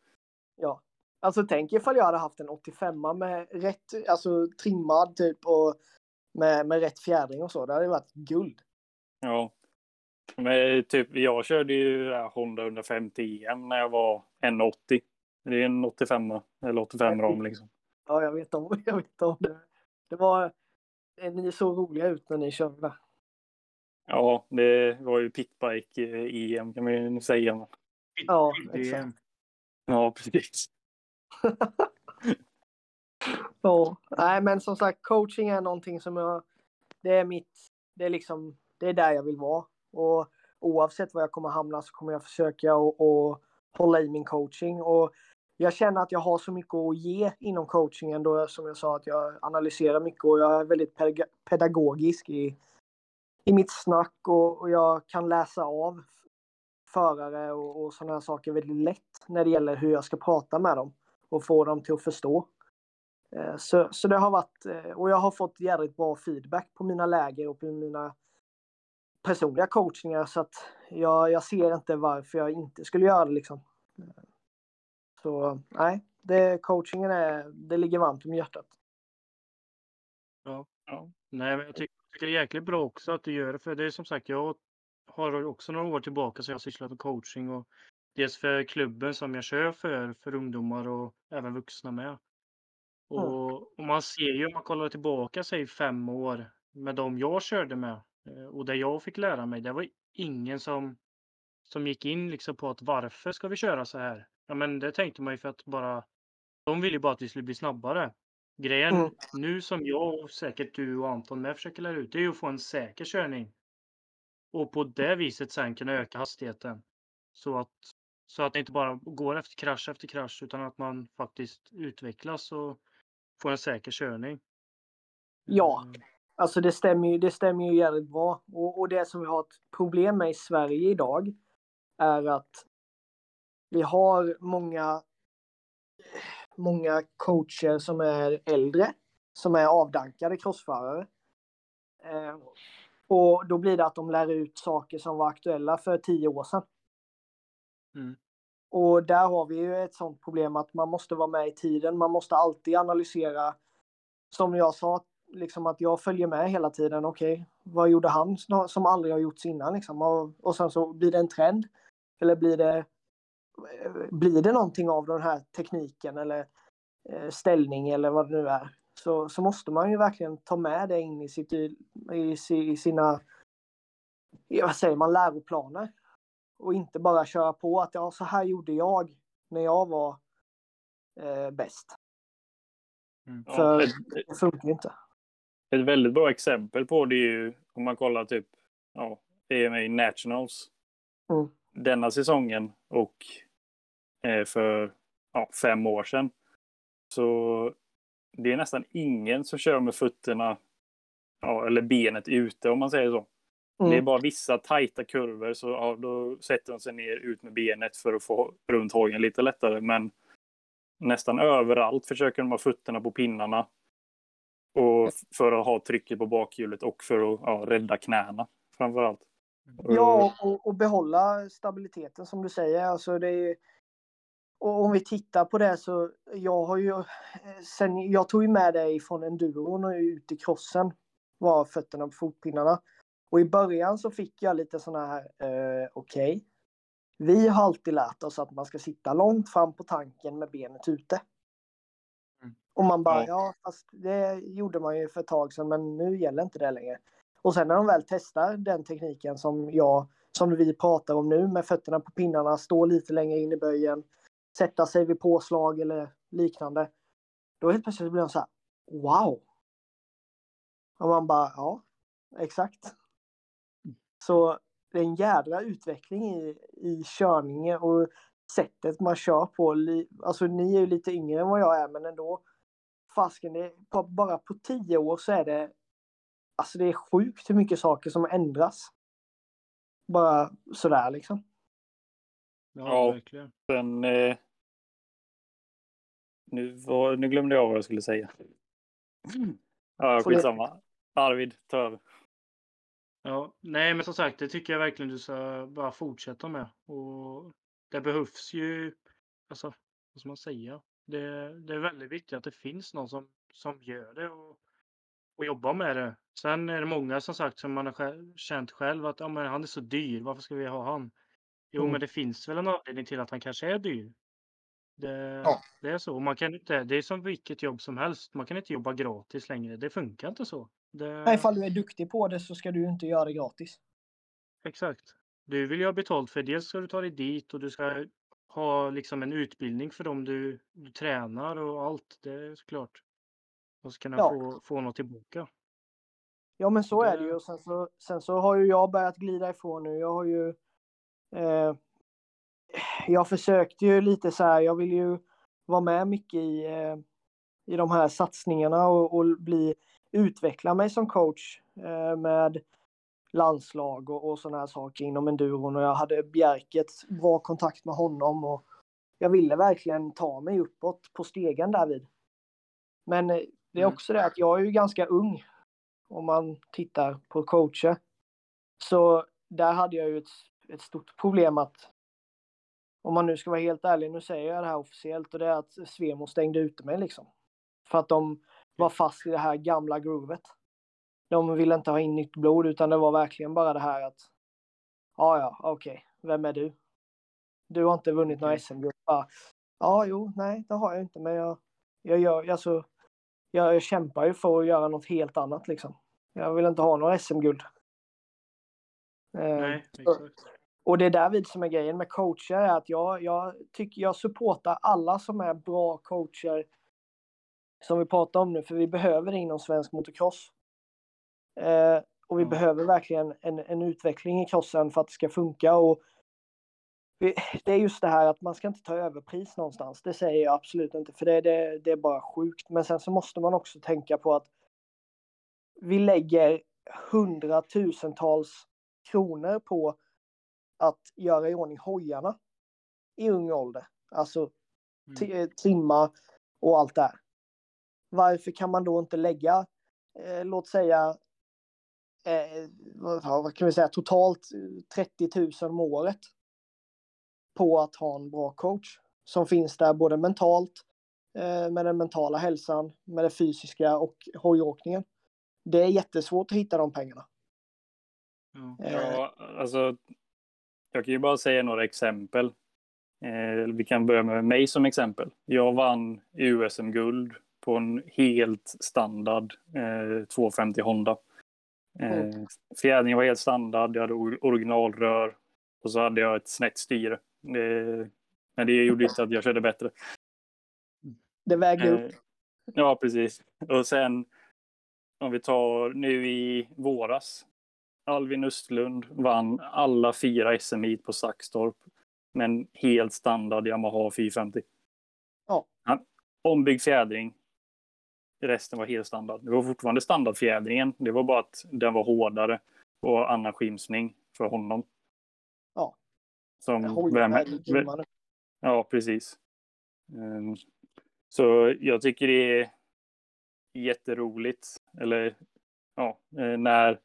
Ja, alltså tänk ifall jag hade haft en 85 med rätt, alltså trimmad typ och med, med rätt fjädring och så. Det hade varit guld. Ja. Men typ, jag körde ju Honda 150 EM när jag var 1,80. Det är en 85 eller 85 ram liksom. Ja, jag vet om, jag vet om det. Det var, ni såg roliga ut när ni körde. Ja, det var ju pitbike-EM kan man ju säga. Ja, exakt. Ja, precis. ja, nej men som sagt coaching är någonting som jag, det är mitt, det är liksom, det är där jag vill vara. Och oavsett var jag kommer hamna så kommer jag försöka och, och hålla i min coaching. Och jag känner att jag har så mycket att ge inom coachingen då som jag sa att jag analyserar mycket och jag är väldigt pedagogisk i, i mitt snack och, och jag kan läsa av förare och, och sådana här saker väldigt lätt när det gäller hur jag ska prata med dem och få dem till att förstå. Eh, så, så det har varit, eh, och jag har fått jävligt bra feedback på mina läger och på mina personliga coachningar så att jag, jag ser inte varför jag inte skulle göra det liksom. Så nej, det, coachingen är, det ligger varmt om hjärtat. Ja, ja. Nej, men jag tycker, tycker det är jäkligt bra också att du gör det. För det är som sagt, jag har också några år tillbaka så jag har sysslat med coaching och dels för klubben som jag kör för, för ungdomar och även vuxna med. Och, och man ser ju om man kollar tillbaka, säg fem år med de jag körde med och det jag fick lära mig. Det var ingen som, som gick in liksom på att varför ska vi köra så här? Ja, men det tänkte man ju för att bara de ville ju bara att vi skulle bli snabbare. Grejen mm. nu som jag och säkert du och Anton med försöker lära ut, det är ju att få en säker körning. Och på det viset sen kunna öka hastigheten. Så att, så att det inte bara går efter krasch efter krasch utan att man faktiskt utvecklas och får en säker körning. Ja, mm. Alltså det stämmer ju, det stämmer ju jävligt bra. Och, och det som vi har ett problem med i Sverige idag är att vi har många många coacher som är äldre, som är avdankade crossförare. Eh, och då blir det att de lär ut saker som var aktuella för tio år sedan. Mm. Och där har vi ju ett sånt problem att man måste vara med i tiden. Man måste alltid analysera. Som jag sa, liksom att jag följer med hela tiden. Okej, okay, vad gjorde han som aldrig har gjorts innan? Liksom? Och, och sen så blir det en trend. Eller blir det blir det någonting av den här tekniken eller eh, ställning eller vad det nu är så, så måste man ju verkligen ta med det in i, sitt, i, i sina vad säger man, läroplaner. Och inte bara köra på att ja, så här gjorde jag när jag var eh, bäst. Mm. För ja, det funkar inte. Ett väldigt bra exempel på det är ju om man kollar typ ja, EMA Nationals. Mm. Denna säsongen och Eh, för ja, fem år sedan. Så det är nästan ingen som kör med fötterna ja, eller benet ute om man säger så. Det är bara vissa tajta kurvor så ja, då sätter de sig ner ut med benet för att få runt hojen lite lättare. Men nästan överallt försöker de ha fötterna på pinnarna. Och för att ha trycket på bakhjulet och för att ja, rädda knäna framför allt. Ja, och, och behålla stabiliteten som du säger. Alltså det är, och om vi tittar på det så jag har ju sen jag tog ju med dig från enduron och ut i crossen var fötterna på fotpinnarna. Och i början så fick jag lite sådana här, eh, okej. Okay. Vi har alltid lärt oss att man ska sitta långt fram på tanken med benet ute. Och man bara, ja. ja, fast det gjorde man ju för ett tag sedan, men nu gäller inte det längre. Och sen när de väl testar den tekniken som jag, som vi pratar om nu med fötterna på pinnarna, stå lite längre in i böjen, sätta sig vid påslag eller liknande. Då helt plötsligt blir de så här, wow! Och man bara, ja, exakt. Så det är en jädra utveckling i, i körningen och sättet man kör på. Alltså ni är ju lite yngre än vad jag är men ändå. Fasken, det, på, bara på tio år så är det Alltså det är sjukt hur mycket saker som ändras. Bara sådär liksom. Ja, ja verkligen. Sen, eh, nu, var, nu glömde jag vad jag skulle säga. Ja, skitsamma. Arvid, ta över. Ja, nej men som sagt, det tycker jag verkligen du ska bara fortsätta med. Och det behövs ju, alltså, vad ska man säga? Det, det är väldigt viktigt att det finns någon som, som gör det och, och jobbar med det. Sen är det många som sagt som man har känt själv att ja, men han är så dyr, varför ska vi ha han? Jo, mm. men det finns väl en anledning till att han kanske är dyr. Det, ja. det är så. Man kan inte, det är som vilket jobb som helst. Man kan inte jobba gratis längre. Det funkar inte så. Det... Nej, ifall du är duktig på det så ska du inte göra det gratis. Exakt. Du vill ju ha betalt för dels ska du ta dig dit och du ska ha liksom en utbildning för dem du, du tränar och allt. Det är såklart. Och så kan ja. få, få något tillbaka. Ja, men så det... är det ju. Sen så, sen så har ju jag börjat glida ifrån nu. Jag har ju... Eh, jag försökte ju lite så här. Jag vill ju vara med mycket i, eh, i de här satsningarna och, och bli utveckla mig som coach eh, med landslag och, och sådana här saker inom enduron och jag hade Bjerket, bra kontakt med honom och jag ville verkligen ta mig uppåt på stegen därvid. Men eh, det är mm. också det att jag är ju ganska ung om man tittar på coacher. Så där hade jag ju ett, ett stort problem att om man nu ska vara helt ärlig, nu säger jag det här officiellt och det är att Svemo stängde ute mig liksom. För att de var fast i det här gamla groovet. De ville inte ha in nytt blod utan det var verkligen bara det här att ja, ja, okej, okay. vem är du? Du har inte vunnit några SM-guld. Ja, jo, nej, det har jag inte, men jag, jag gör, alltså, jag, jag kämpar ju för att göra något helt annat liksom. Jag vill inte ha några SM-guld. Eh, och det är därvid som är grejen med coacher, är att jag, jag tycker jag supportar alla som är bra coacher som vi pratar om nu, för vi behöver det inom svensk motocross. Eh, och vi mm. behöver verkligen en, en utveckling i crossen för att det ska funka. Och vi, det är just det här att man ska inte ta överpris någonstans. Det säger jag absolut inte, för det, det, det är bara sjukt. Men sen så måste man också tänka på att vi lägger hundratusentals kronor på att göra i ordning hojarna i ung ålder. Alltså mm. trimma och allt det här. Varför kan man då inte lägga, eh, låt säga, eh, vad kan vi säga, totalt 30 000 om året på att ha en bra coach som finns där både mentalt, eh, med den mentala hälsan, med det fysiska och hojåkningen. Det är jättesvårt att hitta de pengarna. Ja, alltså, jag kan ju bara säga några exempel. Eh, vi kan börja med mig som exempel. Jag vann USM-guld på en helt standard eh, 250 Honda. Eh, mm. Fjädringen var helt standard, jag hade originalrör och så hade jag ett snett styre. Eh, men det gjorde inte att jag körde bättre. Det vägde upp. Eh, ja, precis. Och sen om vi tar nu i våras. Alvin Östlund vann alla fyra SM på Saxtorp. Men helt standard Yamaha 450. Ja. ombyggd fjädring, Resten var helt standard. Det var fortfarande standardfjädringen. Det var bara att den var hårdare. och annan skimsning för honom. Ja. Som vem, ja, precis. Um, så jag tycker det är jätteroligt. Eller ja, eh, när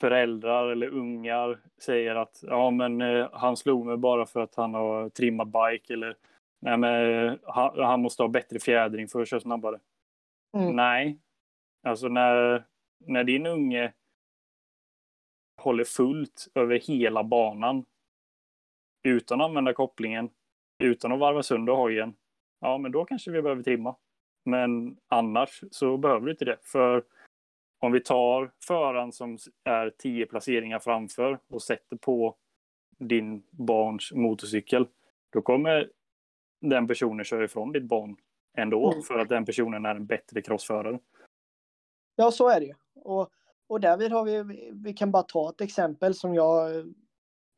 föräldrar eller ungar säger att ja, men eh, han slog mig bara för att han har trimmat bike eller nej, men eh, han, han måste ha bättre fjädring för att köra snabbare. Mm. Nej, alltså när, när din unge håller fullt över hela banan utan att använda kopplingen, utan att varva sönder hojen, ja, men då kanske vi behöver trimma. Men annars så behöver du inte det. För om vi tar föraren som är tio placeringar framför och sätter på din barns motorcykel, då kommer den personen köra ifrån ditt barn ändå mm. för att den personen är en bättre crossförare. Ja, så är det ju. Och, och därvid har vi, vi kan bara ta ett exempel som jag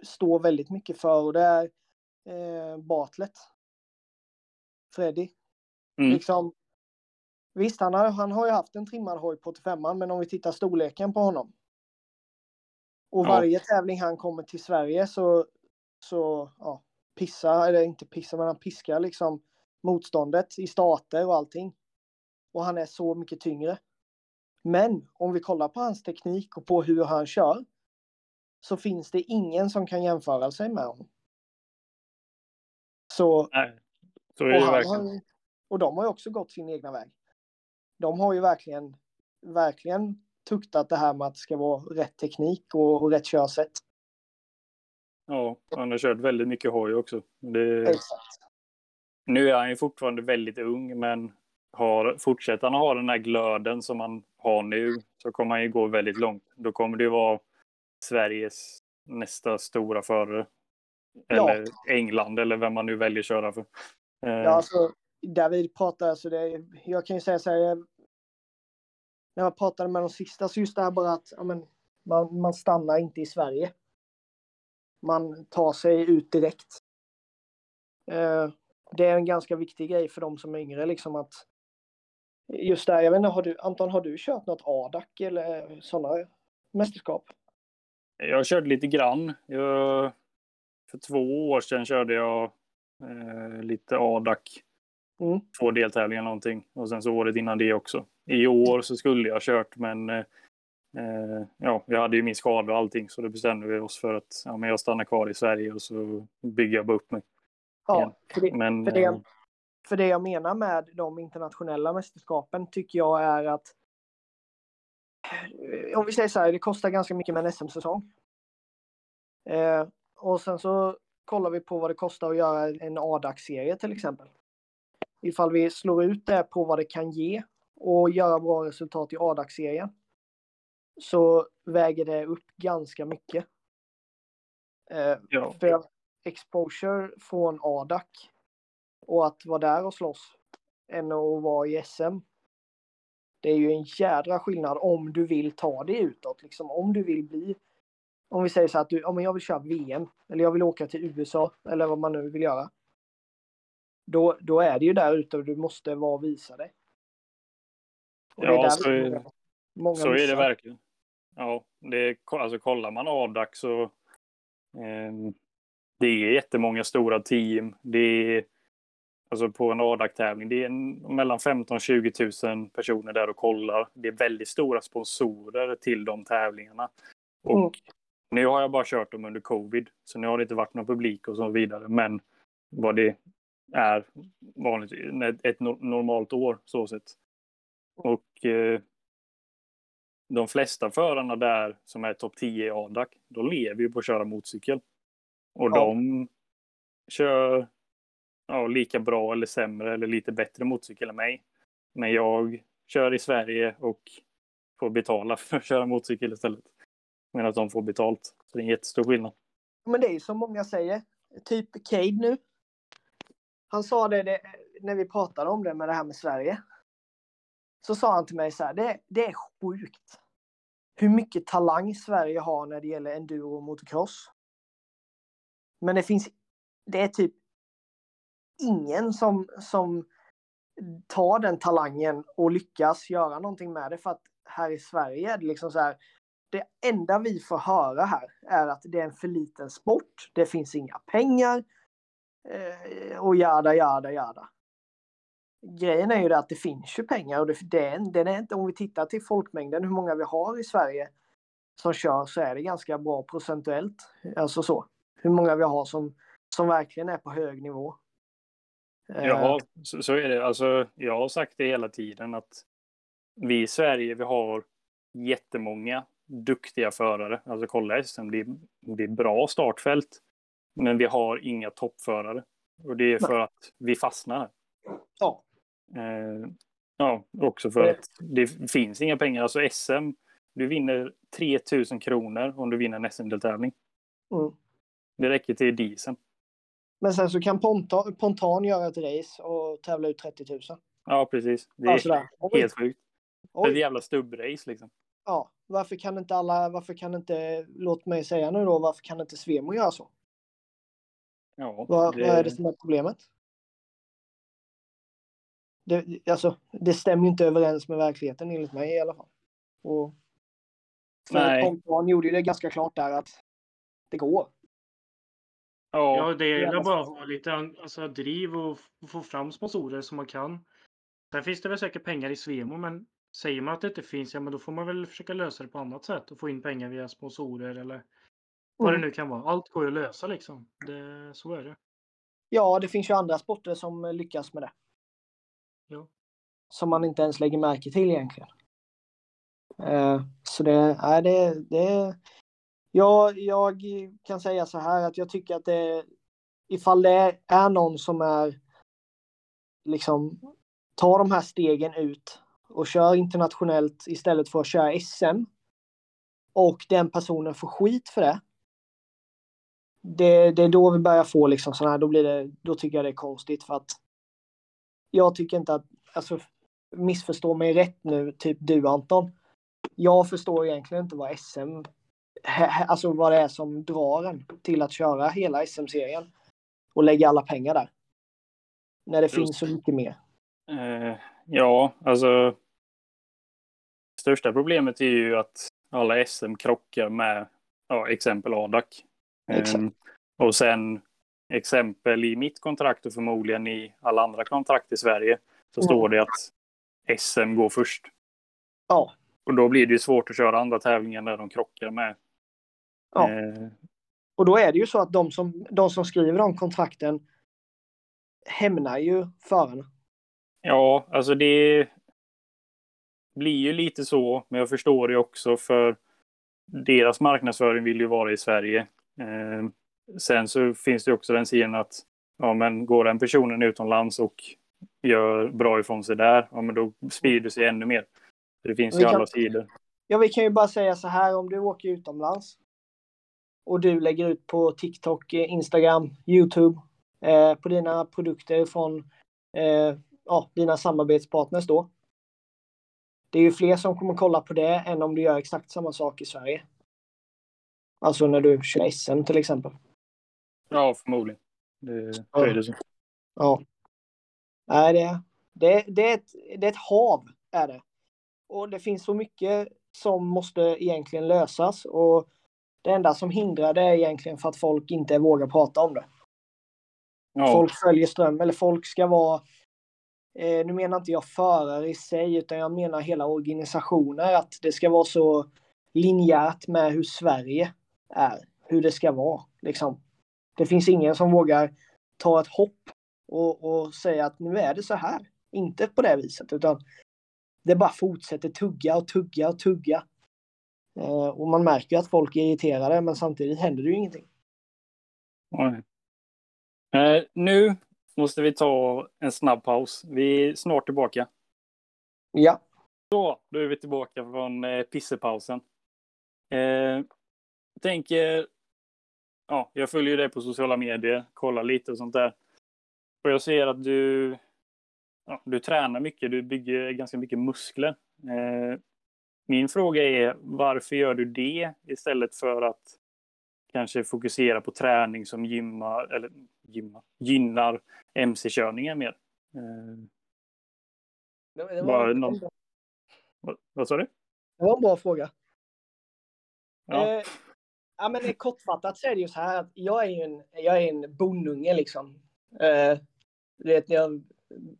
står väldigt mycket för och det är eh, Bartlett. Freddy. Mm. Liksom, visst, han har, han har ju haft en trimmad hoj på 85 men om vi tittar storleken på honom. Och ja. varje tävling han kommer till Sverige så, så ja, pissa, eller inte pissa, men han piskar liksom motståndet i starter och allting. Och han är så mycket tyngre. Men om vi kollar på hans teknik och på hur han kör så finns det ingen som kan jämföra sig med honom. Så, Nej, så är det verkligen. Har, och de har ju också gått sin egna väg. De har ju verkligen, verkligen tuktat det här med att det ska vara rätt teknik och, och rätt körsätt. Ja, han har kört väldigt mycket hoj också. Det... Exakt. Nu är han ju fortfarande väldigt ung, men har, fortsätter han ha den här glöden som han har nu så kommer han ju gå väldigt långt. Då kommer det vara Sveriges nästa stora förare. Eller ja. England eller vem man nu väljer att köra för. Ja, alltså, David pratar, alltså det, jag kan ju säga så här. När jag pratade med de sista så just det här bara att ja, men, man, man stannar inte i Sverige. Man tar sig ut direkt. Eh, det är en ganska viktig grej för de som är yngre liksom att just där, jag vet inte, har du, Anton, har du kört något ADAC eller sådana mästerskap? Jag kört lite grann. Jag, för två år sedan körde jag eh, lite ADAC. Mm. Två deltävlingar någonting. Och sen så året innan det också. I år så skulle jag kört men eh, ja, jag hade ju min skada och allting så då bestämde vi oss för att ja, men jag stannar kvar i Sverige och så bygger jag bara upp mig. Ja, för det, men, för, det, eh, för det jag menar med de internationella mästerskapen tycker jag är att Eh, om vi säger så här, det kostar ganska mycket med en SM-säsong. Eh, och sen så kollar vi på vad det kostar att göra en A-dagsserie till exempel. Ifall vi slår ut det på vad det kan ge och göra bra resultat i A-dagsserien så väger det upp ganska mycket. Eh, ja. För exposure från ADAC och att vara där och slåss än att vara i SM det är ju en jädra skillnad om du vill ta det utåt. Liksom, om du vill bli... Om vi säger så att du, ja, men jag vill köra VM eller jag vill åka till USA eller vad man nu vill göra. Då, då är det ju där ute och du måste vara och visa dig. Och ja, så, är, många, många så är det verkligen. Ja, det, alltså kollar man ADAC så eh, det är jättemånga stora team. Det är Alltså på en ADAC-tävling. Det är mellan 15 20 000 personer där och kollar. Det är väldigt stora sponsorer till de tävlingarna. Och mm. nu har jag bara kört dem under covid, så nu har det inte varit någon publik och så vidare. Men vad det är vanligt, ett normalt år så sett. Och eh, de flesta förarna där som är topp 10 i ADAC, de lever ju på att köra motorcykel. Och ja. de kör ja, lika bra eller sämre eller lite bättre motorcykel än mig. Men jag kör i Sverige och får betala för att köra motorcykel istället. Medan de får betalt. Så det är en jättestor skillnad. Men det är som många säger. Typ Cade nu. Han sa det, det, när vi pratade om det med det här med Sverige. Så sa han till mig så här, det, det är sjukt. Hur mycket talang Sverige har när det gäller enduro och motocross. Men det finns, det är typ ingen som, som tar den talangen och lyckas göra någonting med det. För att här i Sverige är det liksom så här, det enda vi får höra här är att det är en för liten sport. Det finns inga pengar. Eh, och jada, jada, jada. Grejen är ju det att det finns ju pengar och det, den, den är inte, om vi tittar till folkmängden, hur många vi har i Sverige som kör så är det ganska bra procentuellt. Alltså så. Hur många vi har som, som verkligen är på hög nivå. Eh, ja, så, så är det. Alltså, jag har sagt det hela tiden att vi i Sverige, vi har jättemånga duktiga förare. Alltså kolla SM, det är, det är bra startfält. Men vi har inga toppförare. Och det är för Nej. att vi fastnar. Ja. Eh, ja, också för att det finns inga pengar. Alltså SM, du vinner 3000 kronor om du vinner en SM-deltävling. Mm. Det räcker till dieseln. Men sen så kan Pontan, Pontan göra ett race och tävla ut 30 000. Ja, precis. Det är alltså helt sjukt. Det är ett jävla stubbrace liksom. Ja, varför kan inte alla, varför kan inte, låt mig säga nu då, varför kan inte Svemo göra så? Ja, vad, det... vad är det som är problemet? Det, alltså, det stämmer inte överens med verkligheten enligt mig i alla fall. Och för Pontan gjorde ju det ganska klart där att det går. Ja, ja det gäller bara att ha lite alltså, driv och få fram sponsorer som man kan. Sen finns det väl säkert pengar i Svemo, men säger man att det inte finns, ja men då får man väl försöka lösa det på annat sätt och få in pengar via sponsorer eller vad mm. det nu kan vara. Allt går ju att lösa liksom. Det, så är det. Ja, det finns ju andra sporter som lyckas med det. Ja. Som man inte ens lägger märke till egentligen. Uh, så det, är det, det, jag, jag kan säga så här att jag tycker att det, ifall det är någon som är liksom tar de här stegen ut och kör internationellt istället för att köra SM och den personen får skit för det. Det, det är då vi börjar få liksom sådana här, då blir det, då tycker jag det är konstigt för att jag tycker inte att, alltså missförstå mig rätt nu, typ du Anton. Jag förstår egentligen inte vad SM, alltså vad det är som drar en till att köra hela SM-serien och lägga alla pengar där. När det Just. finns så mycket mer. Uh, ja, alltså. Största problemet är ju att alla SM krockar med ja, exempel ADAC. Um, och sen exempel i mitt kontrakt och förmodligen i alla andra kontrakt i Sverige så mm. står det att SM går först. Ja. Och då blir det ju svårt att köra andra tävlingar när de krockar med. Ja. Eh. Och då är det ju så att de som, de som skriver de kontrakten hämnar ju förarna. Ja, alltså det blir ju lite så, men jag förstår det också för deras marknadsföring vill ju vara i Sverige. Eh, sen så finns det också den sidan att ja, men går den personen utomlands och gör bra ifrån sig där, ja, men då sprider sig ännu mer. Det finns ju alla sidor. Ja, vi kan ju bara säga så här om du åker utomlands och du lägger ut på TikTok, Instagram, Youtube eh, på dina produkter från eh, ja, dina samarbetspartners då. Det är ju fler som kommer kolla på det än om du gör exakt samma sak i Sverige. Alltså när du kör SM till exempel. Ja, förmodligen. Det, ja. är det så. Ja. Nej, det, det, det, är ett, det är ett hav, är det. Och det finns så mycket som måste egentligen lösas. Och det enda som hindrar det är egentligen för att folk inte vågar prata om det. Ja. Folk följer ström, eller folk ska vara Eh, nu menar inte jag förare i sig, utan jag menar hela organisationer. Att det ska vara så linjärt med hur Sverige är. Hur det ska vara. Liksom. Det finns ingen som vågar ta ett hopp och, och säga att nu är det så här. Inte på det viset, utan det bara fortsätter tugga och tugga och tugga. Eh, och man märker att folk är irriterade, men samtidigt händer det ju ingenting. Nej. Eh, nu måste vi ta en snabb paus. Vi är snart tillbaka. Ja. Så, då är vi tillbaka från eh, pissepausen. Eh, tänker, ja, jag följer dig på sociala medier, kollar lite och sånt där. Och jag ser att du, ja, du tränar mycket, du bygger ganska mycket muskler. Eh, min fråga är, varför gör du det istället för att kanske fokusera på träning som gymmar, eller gymmar, gynnar mc-körningen mer. Det, det var, någon... vad, vad sa du? Det var en bra fråga. Ja. Eh, ja, men kortfattat så är det ju så här att jag är ju en, jag är en bondunge liksom. Eh, vet, jag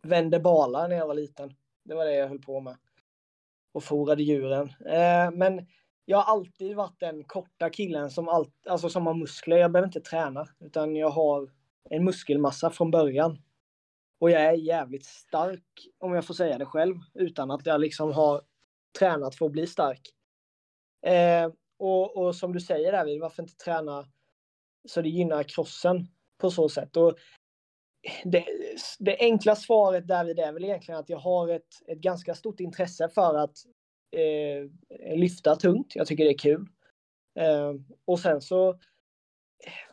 vände balar när jag var liten. Det var det jag höll på med. Och forade djuren. Eh, men jag har alltid varit den korta killen som, all, alltså som har muskler. Jag behöver inte träna, utan jag har en muskelmassa från början. Och jag är jävligt stark, om jag får säga det själv, utan att jag liksom har tränat för att bli stark. Eh, och, och, som du säger David, varför inte träna så det gynnar crossen på så sätt? Och det, det enkla svaret därvid är väl egentligen att jag har ett, ett ganska stort intresse för att eh, lyfta tungt. Jag tycker det är kul. Eh, och sen så,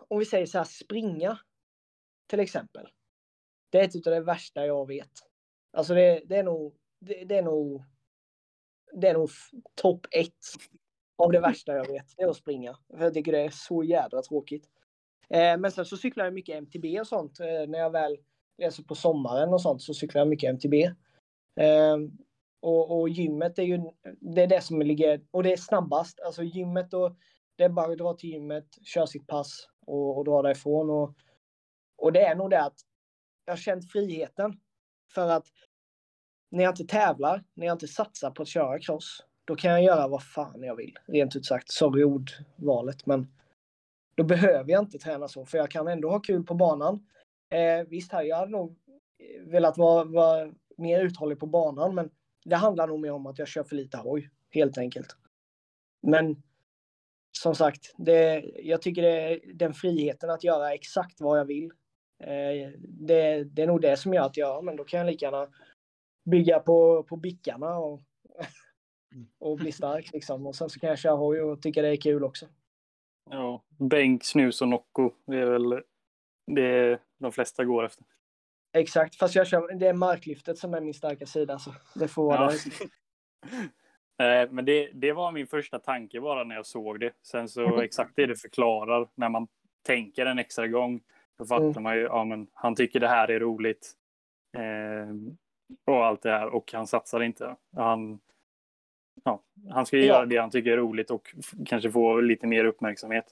om vi säger så här, springa till exempel. Det är ett av det värsta jag vet. Alltså det, det är nog, det, det, är nog, det är nog topp ett av det värsta jag vet. Det är att springa. För jag tycker det är så jädra tråkigt. Eh, men sen så cyklar jag mycket MTB och sånt. Eh, när jag väl reser på sommaren och sånt så cyklar jag mycket MTB. Eh, och, och, gymmet är ju det är det som ligger, och det är snabbast. Alltså gymmet och det är bara att dra till gymmet, köra sitt pass och, och dra därifrån. Och, och det är nog det att jag har känt friheten. För att när jag inte tävlar, när jag inte satsar på att köra cross, då kan jag göra vad fan jag vill. Rent ut sagt, sorry ordvalet, men då behöver jag inte träna så, för jag kan ändå ha kul på banan. Eh, visst, här, jag hade nog eh, velat vara, vara mer uthållig på banan, men det handlar nog mer om att jag kör för lite hoj, helt enkelt. Men som sagt, det, jag tycker det är den friheten att göra exakt vad jag vill. Eh, det, det, är nog det som gör att jag, men då kan jag lika gärna bygga på, på bickarna och, och bli stark liksom. Och sen så kan jag köra hoj och tycka det är kul också. Ja, bänk, snus och Nocco. Det är väl det de flesta går efter. Exakt, fast jag kör, det är marklyftet som är min starka sida. Så det får vara ja. där. Men det, det var min första tanke bara när jag såg det. Sen så exakt det du förklarar när man tänker en extra gång. Då fattar mm. man ju, ja men han tycker det här är roligt. Eh, och allt det här och han satsar inte. Han, ja, han ska ju ja. göra det han tycker är roligt och kanske få lite mer uppmärksamhet.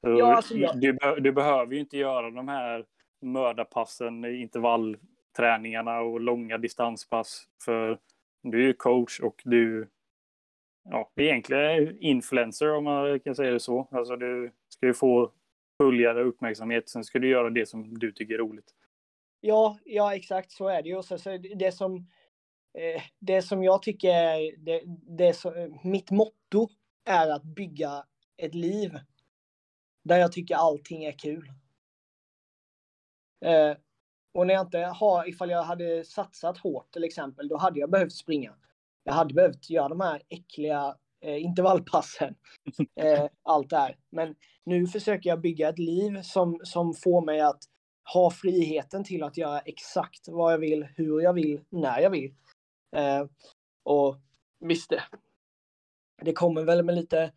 Ja, alltså, ja. du, du, behöver ju inte göra de här mördarpassen, intervallträningarna och långa distanspass. För du är coach och du ja, egentligen influencer om man kan säga det så. Alltså du ska ju få följare och uppmärksamhet. Sen ska du göra det som du tycker är roligt. Ja, ja exakt så är det ju. Så, så det, som, det som jag tycker är det, det som, mitt motto är att bygga ett liv där jag tycker allting är kul. Eh, och när jag inte har, ifall jag hade satsat hårt till exempel, då hade jag behövt springa. Jag hade behövt göra de här äckliga eh, intervallpassen. Eh, allt där. Men nu försöker jag bygga ett liv som, som får mig att ha friheten till att göra exakt vad jag vill, hur jag vill, när jag vill. Eh, och visst, det, det kommer väl med lite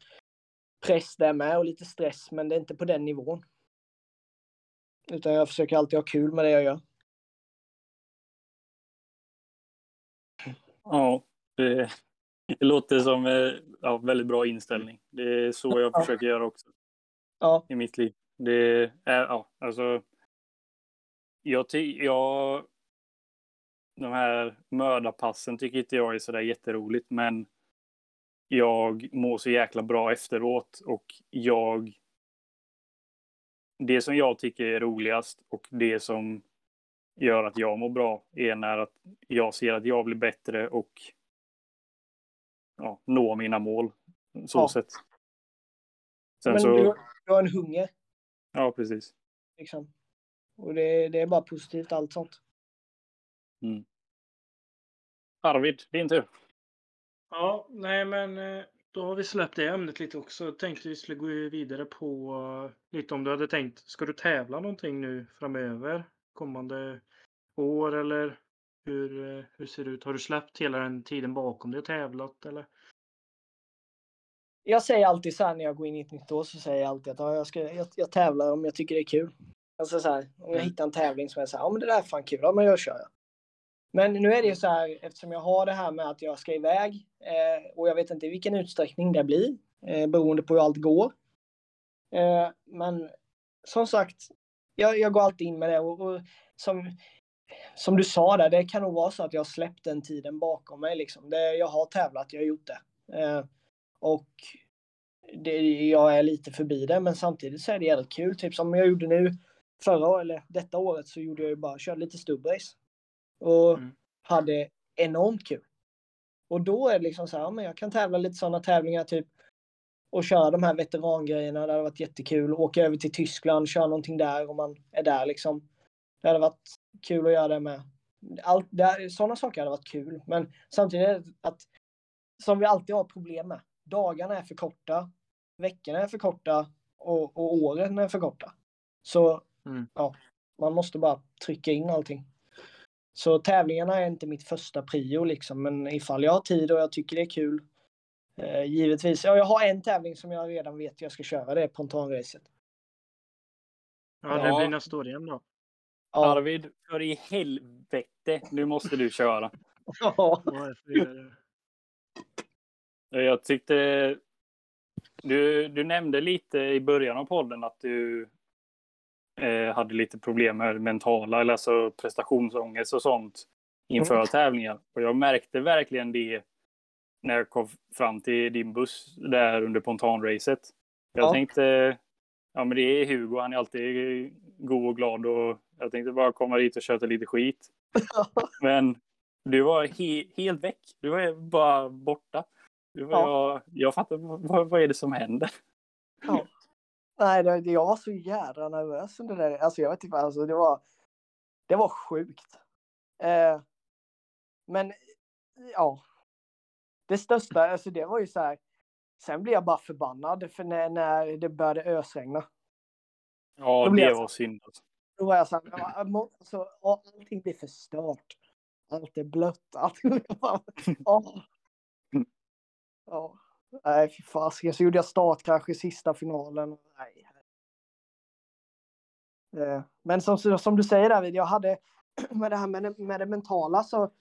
press där med och lite stress, men det är inte på den nivån. Utan jag försöker alltid ha kul med det jag gör. Ja, det, det låter som eh, ja, väldigt bra inställning. Det är så jag ja. försöker göra också. Ja. I mitt liv. Det är, ja, alltså. Jag, jag, de här mördarpassen tycker inte jag är sådär jätteroligt, men jag mår så jäkla bra efteråt och jag det som jag tycker är roligast och det som gör att jag mår bra är när att jag ser att jag blir bättre och ja, nå mina mål. Så ja. sätt. Sen Men så... du, du har en hunger. Ja, precis. Liksom. Och det, det är bara positivt allt sånt. Mm. Arvid, din tur. Ja, nej men eh, då har vi släppt det ämnet lite också. Tänkte vi skulle gå vidare på uh, lite om du hade tänkt. Ska du tävla någonting nu framöver? Kommande år eller hur, uh, hur ser det ut? Har du släppt hela den tiden bakom dig och tävlat eller? Jag säger alltid så här när jag går in i ett nytt år så säger jag alltid att ja, jag, ska, jag, jag tävlar om jag tycker det är kul. Alltså så här, om jag mm. hittar en tävling som är så här, ja men det där är fan kul, ja men jag kör jag. Men nu är det ju så här, eftersom jag har det här med att jag ska iväg eh, och jag vet inte i vilken utsträckning det blir. eh, beroende på hur allt går. Eh, men som sagt, jag, jag går alltid in med det och, och som, som du sa där, det kan nog vara så att jag har släppt den tiden bakom mig. Liksom. Det, jag har tävlat, jag har gjort det. Eh, och det, jag är lite förbi det, men samtidigt så är det jävligt kul. Typ som jag gjorde nu förra eller detta året så gjorde jag ju bara, körde lite stubbrace. Och Mm. hade enormt kul. Och då är det liksom så här, men jag kan tävla lite sådana tävlingar typ och köra de här veterangrejerna. Det hade varit jättekul. Åka över till Tyskland, köra någonting där om man är där liksom. Det hade varit kul att göra det med. Allt, det, sådana saker hade varit kul. Men samtidigt att, som vi alltid har problem med, dagarna är för korta, veckorna är för korta och, och åren är för korta. Så Mm. ja, man måste bara trycka in allting. Så tävlingarna är inte mitt första prio liksom, men ifall jag har tid och jag tycker det är kul. Eh, givetvis. Ja, jag har en tävling som jag redan vet jag ska köra, det är pontanracet. Ja, det blir nästa år igen då. Ja, Arvid, för i helvete, nu måste du köra. ja, det. Jag tyckte... Du, du nämnde lite i början av podden att du eh, hade lite problem med mentala, eller alltså prestationsångest och sånt inför Mm. tävlingar. Och jag märkte verkligen det när jag kom fram till din buss där under pontanracet. Jag Ja. tänkte, ja men det är Hugo, han är alltid god och glad och jag tänkte bara komma dit och köta lite skit. Men du var he helt väck. Du var bara borta. Du var, Ja. jag, jag fattar, vad, vad är det som händer? ja. Nej, det, jag var så jädra nervös under det. Alltså jag vet inte, alltså det var, det var sjukt. Eh, men ja, det största, alltså det var ju så här. Sen blev jag bara förbannad för när, när det började ösregna. Ja, det jag- var synd. Alltså. Då var jag så här, alltså, allting blir förstört. Allt är blött. Allt, bara, ja. ja. Nej, fy fasiken. Så gjorde jag startkrasch i sista finalen. Nej. Eh, men som, som du säger David, jag hade med det här med det, med det mentala så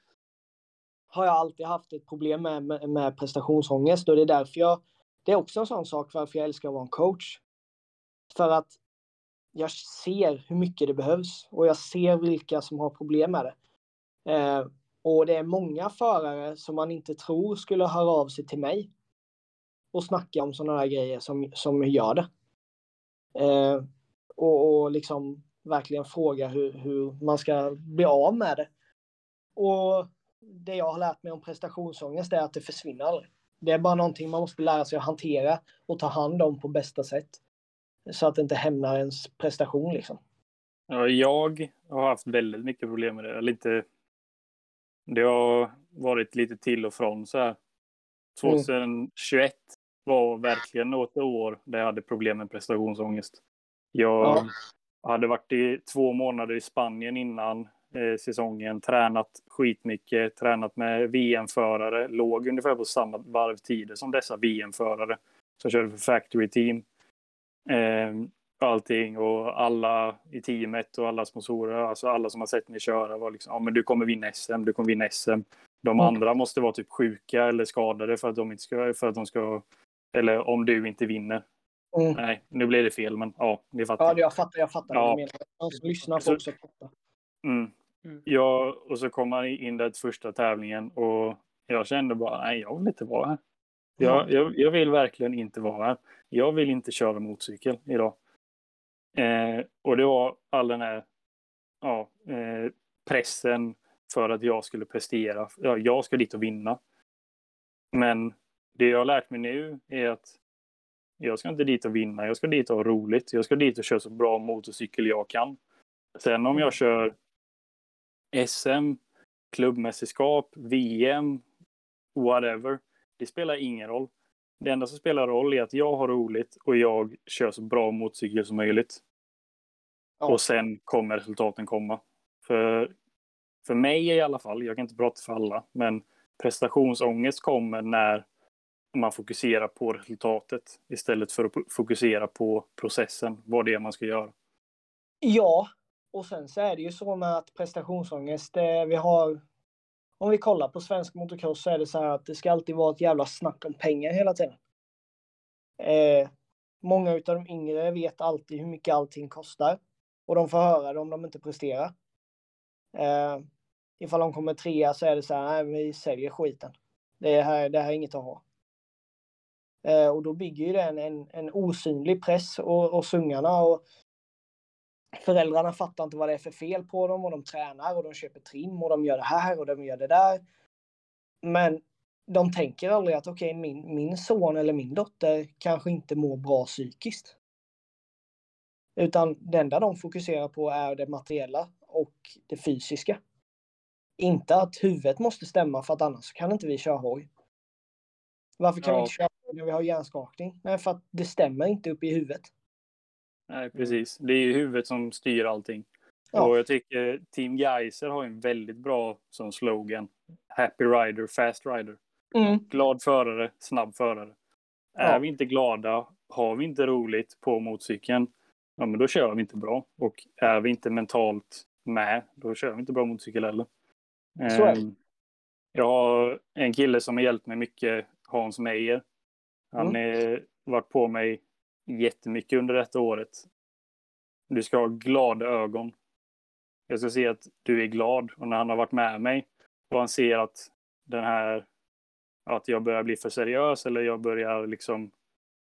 har jag alltid haft ett problem med, med, med prestationsångest och det är därför jag, det är också en sån sak varför jag älskar att vara en coach. För att jag ser hur mycket det behövs och jag ser vilka som har problem med det. Eh, och det är många förare som man inte tror skulle höra av sig till mig och snacka om sådana här grejer som, som gör det. Eh, och, och liksom verkligen fråga hur, hur man ska bli av med det. Och det jag har lärt mig om prestationsångest är att det försvinner aldrig. Det är bara någonting man måste lära sig att hantera och ta hand om på bästa sätt. Så att det inte hämnar ens prestation liksom. Ja, jag har haft väldigt mycket problem med det. Eller inte... Det har varit lite till och från så här. 2021 var verkligen något år där jag hade problem med prestationsångest. Jag Ja. hade varit i två månader i Spanien innan eh, säsongen, tränat skitmycket, tränat med VM-förare, låg ungefär på samma varvtider som dessa VM-förare som körde för Factory Team. Eh, allting och alla i teamet och alla sponsorer, alltså alla som har sett mig köra var liksom, ja men du kommer vinna SM, du kommer vinna SM. De Mm. andra måste vara typ sjuka eller skadade för att de inte ska, för att de ska, eller om du inte vinner. Mm. Nej, nu blev det fel, men ja, ni fattar. Ja, jag fattar, jag fattar Ja. vad du menar. De som lyssnar får också fatta. Mm. Mm. Ja, och så kom man in där till första tävlingen och jag kände bara, nej, jag vill inte vara här. Jag, jag, jag vill verkligen inte vara här. Jag vill inte köra motorcykel idag. Eh, och det var all den här ja, eh, pressen för att jag skulle prestera. Ja, jag ska dit och vinna. Men det jag har lärt mig nu är att jag ska inte dit och vinna. Jag ska dit och ha roligt. Jag ska dit och köra så bra motorcykel jag kan. Sen om jag kör SM, klubbmästerskap, VM, whatever. Det spelar ingen roll. Det enda som spelar roll är att jag har roligt och jag kör så bra motorcykel som möjligt. Ja. Och sen kommer resultaten komma. För, för mig i alla fall, jag kan inte prata för alla, men prestationsångest kommer när man fokuserar på resultatet istället för att fokusera på processen, vad det är man ska göra. Ja, och sen så är det ju så med att prestationsångest, det, vi har om vi kollar på svensk motocross så är det så här att det ska alltid vara ett jävla snack om pengar hela tiden. Eh, många av de yngre vet alltid hur mycket allting kostar. Och de får höra det om de inte presterar. Eh, ifall de kommer trea så är det så här, nej, vi säljer skiten. Det här, det här är inget att ha. Eh, och då bygger ju det en, en, en osynlig press och, och sungarna och föräldrarna fattar inte vad det är för fel på dem och de tränar och de köper trim och de gör det här och de gör det där. Men de tänker aldrig att okej, okay, min, min son eller min dotter kanske inte mår bra psykiskt. Utan det enda de fokuserar på är det materiella och det fysiska. Inte att huvudet måste stämma för att annars kan inte vi köra hoj. Varför kan ja. vi inte köra när vi har hjärnskakning? Nej, för att det stämmer inte upp i huvudet. Nej, precis. Det är ju huvudet som styr allting. Ja. Och jag tycker Team Geiser har en väldigt bra som slogan. Happy rider, fast rider. Mm. Glad förare, snabb förare. Ja. Är vi inte glada, har vi inte roligt på motorcykeln, ja men då kör vi inte bra. Och är vi inte mentalt med, då kör vi inte bra motorcykel heller. Så är det. Ehm, jag har en kille som har hjälpt mig mycket, Hans Meijer. Han har mm. varit på mig jättemycket under detta året. Du ska ha glada ögon. Jag ska se att du är glad och när han har varit med mig och han ser att den här att jag börjar bli för seriös eller jag börjar liksom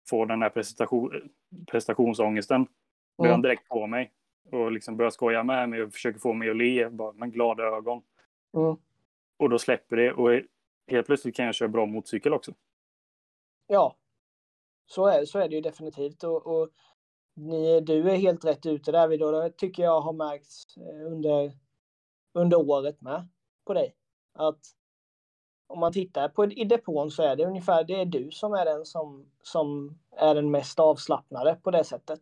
få den här prestation, prestationsångesten. Då börjar han direkt på mig och liksom börjar skoja med mig och försöker få mig att le bara med glada ögon. Mm. Och då släpper det och helt plötsligt kan jag köra bra motorcykel också. Ja, så är, så är det ju definitivt. Och, och ni, du är helt rätt ute där vid Det tycker jag har märkts eh, under, under året med på dig. Att om man tittar på i depån så är det ungefär det är du som är den som, som är den mest avslappnade på det sättet.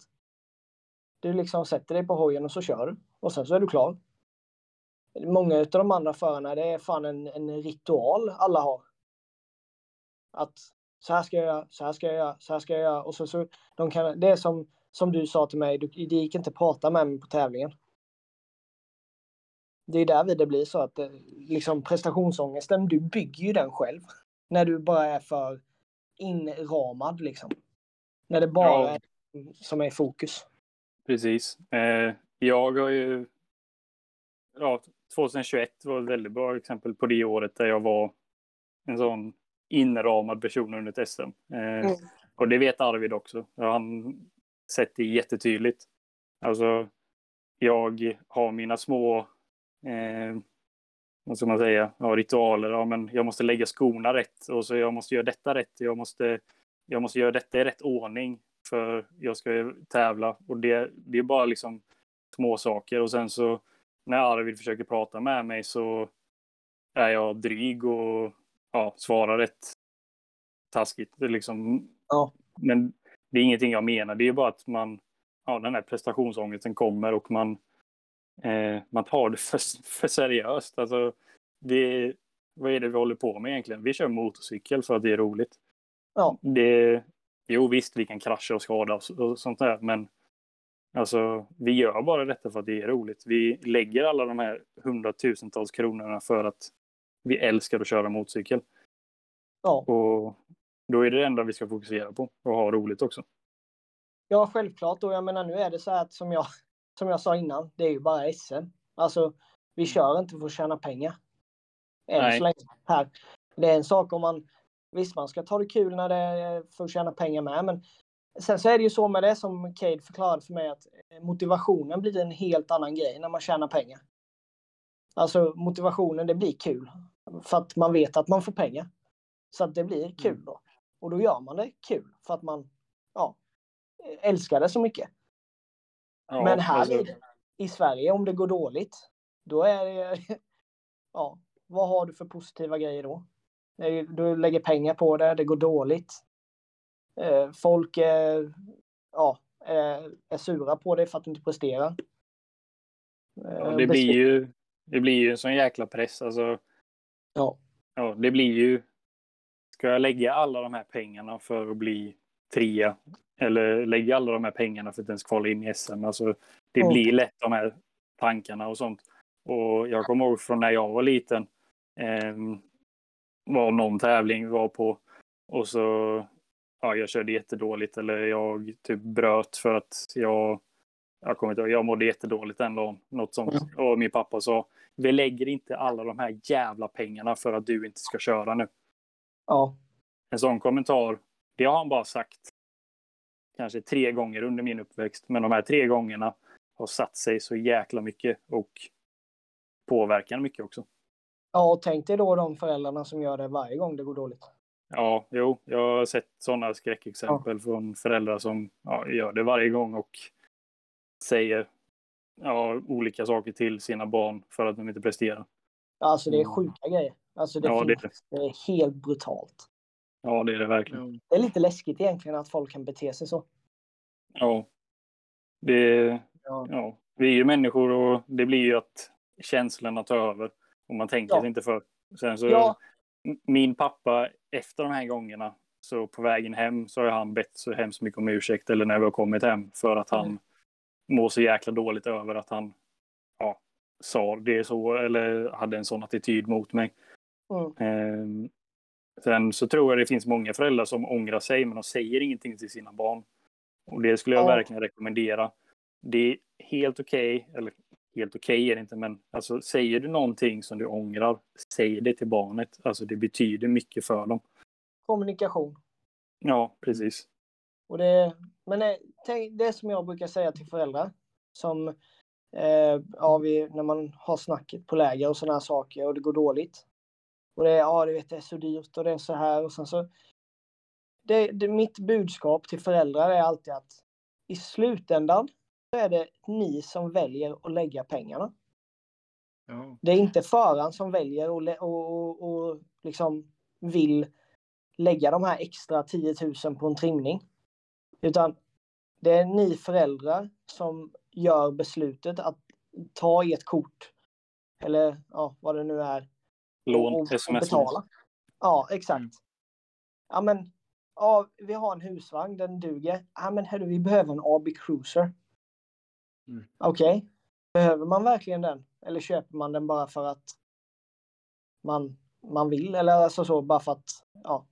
Du liksom sätter dig på hojen och så kör du och sen så är du klar. Många av de andra förarna, det är fan en, en ritual alla har. Att så här ska jag göra, så här ska jag göra, så här ska jag göra. Och så, så, de kan, det är som, som du sa till mig, det gick inte att prata med mig på tävlingen. Det är där det blir så att eh, liksom prestationsångesten, du bygger ju den själv. När du bara är för inramad liksom. När det bara ja. är som är fokus. Precis. Eh, jag har ju... Ja, 2021 var ett väldigt bra exempel på det året där jag var en sån inramad person under ett SM. Eh, mm. Och det vet Arvid också. Han sett det jättetydligt. Alltså, jag har mina små, eh, vad ska man säga, ja, ritualer. Ja, men jag måste lägga skorna rätt och så jag måste göra detta rätt. Jag måste, jag måste göra detta i rätt ordning för jag ska tävla. Och det, det är bara liksom små saker. Och sen så när Arvid försöker prata med mig så är jag dryg och ja, svarar rätt taskigt. Det liksom, ja. Men det är ingenting jag menar. Det är bara att man, ja, den här prestationsångesten kommer och man, eh, man tar det för, för seriöst. Alltså, det, vad är det vi håller på med egentligen? Vi kör motorcykel för att det är roligt. Ja. Det, jo, visst, vi kan krascha och skada och, och sånt där, men alltså, vi gör bara detta för att det är roligt. Vi lägger alla de här hundratusentals kronorna för att vi älskar att köra motorcykel. Ja. Och då är det det enda vi ska fokusera på och ha roligt också. Ja, självklart. Och jag menar, nu är det så att som jag, som jag sa innan, det är ju bara SM. Alltså, vi mm. kör inte för att tjäna pengar. Än så länge. Här. Det är en sak om man, visst man ska ta det kul när det är för att tjäna pengar med, men sen så är det ju så med det som Cade förklarade för mig att motivationen blir en helt annan grej när man tjänar pengar. Alltså motivationen, det blir kul. För att man vet att man får pengar. Så att det blir mm. kul då. Och då gör man det kul för att man ja, älskar det så mycket. Ja, Men här alltså... i, Sverige, om det går dåligt, då är det... Ja, vad har du för positiva grejer då? Du lägger pengar på det, det går dåligt. Eh, folk är, ja, är sura på dig för att du inte presterar. Ja, det, blir ju, det blir ju en sån jäkla press. Alltså, ja. ja. Det blir ju Ska jag lägga alla de här pengarna för att bli trea? Eller lägga alla de här pengarna för att ens kvala in i SM? Alltså, det mm. blir lätt de här tankarna och sånt. Och jag kommer ihåg från när jag var liten. Eh, var någon tävling vi var på. Och så ja, jag körde jättedåligt eller jag typ bröt för att jag, jag kommer inte ihåg, jag mådde jättedåligt en dag. Något sånt. Och min pappa sa, vi lägger inte alla de här jävla pengarna för att du inte ska köra nu. Ja. En sån kommentar, det har han bara sagt kanske tre gånger under min uppväxt. Men de här tre gångerna har satt sig så jäkla mycket och påverkar mycket också. Ja, och tänk dig då de föräldrarna som gör det varje gång det går dåligt. Ja, jo, jag har sett sådana skräckexempel från föräldrar som ja, gör det varje gång och säger ja, olika saker till sina barn för att de inte presterar. Alltså det är Mm. sjuka grejer. Alltså det, Ja, det är finns, det är helt brutalt. Ja, det är det verkligen. Ja. Det är lite läskigt egentligen att folk kan bete sig så. Ja. Det, Ja. ja. Vi är ju människor och det blir ju att känslorna tar över. Och man tänker Ja. sig inte för. Sen så, Ja. min pappa, efter de här gångerna, så på vägen hem så har han bett så hemskt mycket om ursäkt, eller när vi har kommit hem, för att han Mm. Mår så jäkla dåligt över att han ja, sa det så, eller hade en sån attityd mot mig. Mm. Ehm, sen så tror jag det finns många föräldrar som ångrar sig, men de säger ingenting till sina barn. Och det skulle jag Ja. verkligen rekommendera. Det är helt okej, eller helt okej är det inte, men alltså säger du någonting som du ångrar, säg det till barnet. Alltså det betyder mycket för dem. Kommunikation. Ja, precis. Och det, men det, tänk- det som jag brukar säga till föräldrar som eh, ja, vi, när man har snacket på läger och sådana här saker och det går dåligt. Och det är, ja, du vet, det är så dyrt och det är så här och sen så. Det, det, mitt budskap till föräldrar är alltid att i slutändan så är det ni som väljer att lägga pengarna. Ja. Det är inte föraren som väljer och, och, och, och liksom vill lägga de här extra 10 000 på en trimning. Utan det är ni föräldrar som gör beslutet att ta ert kort. Eller ja, vad det nu är. Lån, och, och sms. betala. Ja, exakt. Mm. Ja, men ja, vi har en husvagn, den duger. Ja, men hörru, vi behöver en AB Cruiser. Mm. Okej, behöver man verkligen den? Eller köper man den bara för att man, man vill? Eller alltså så, bara för att ja,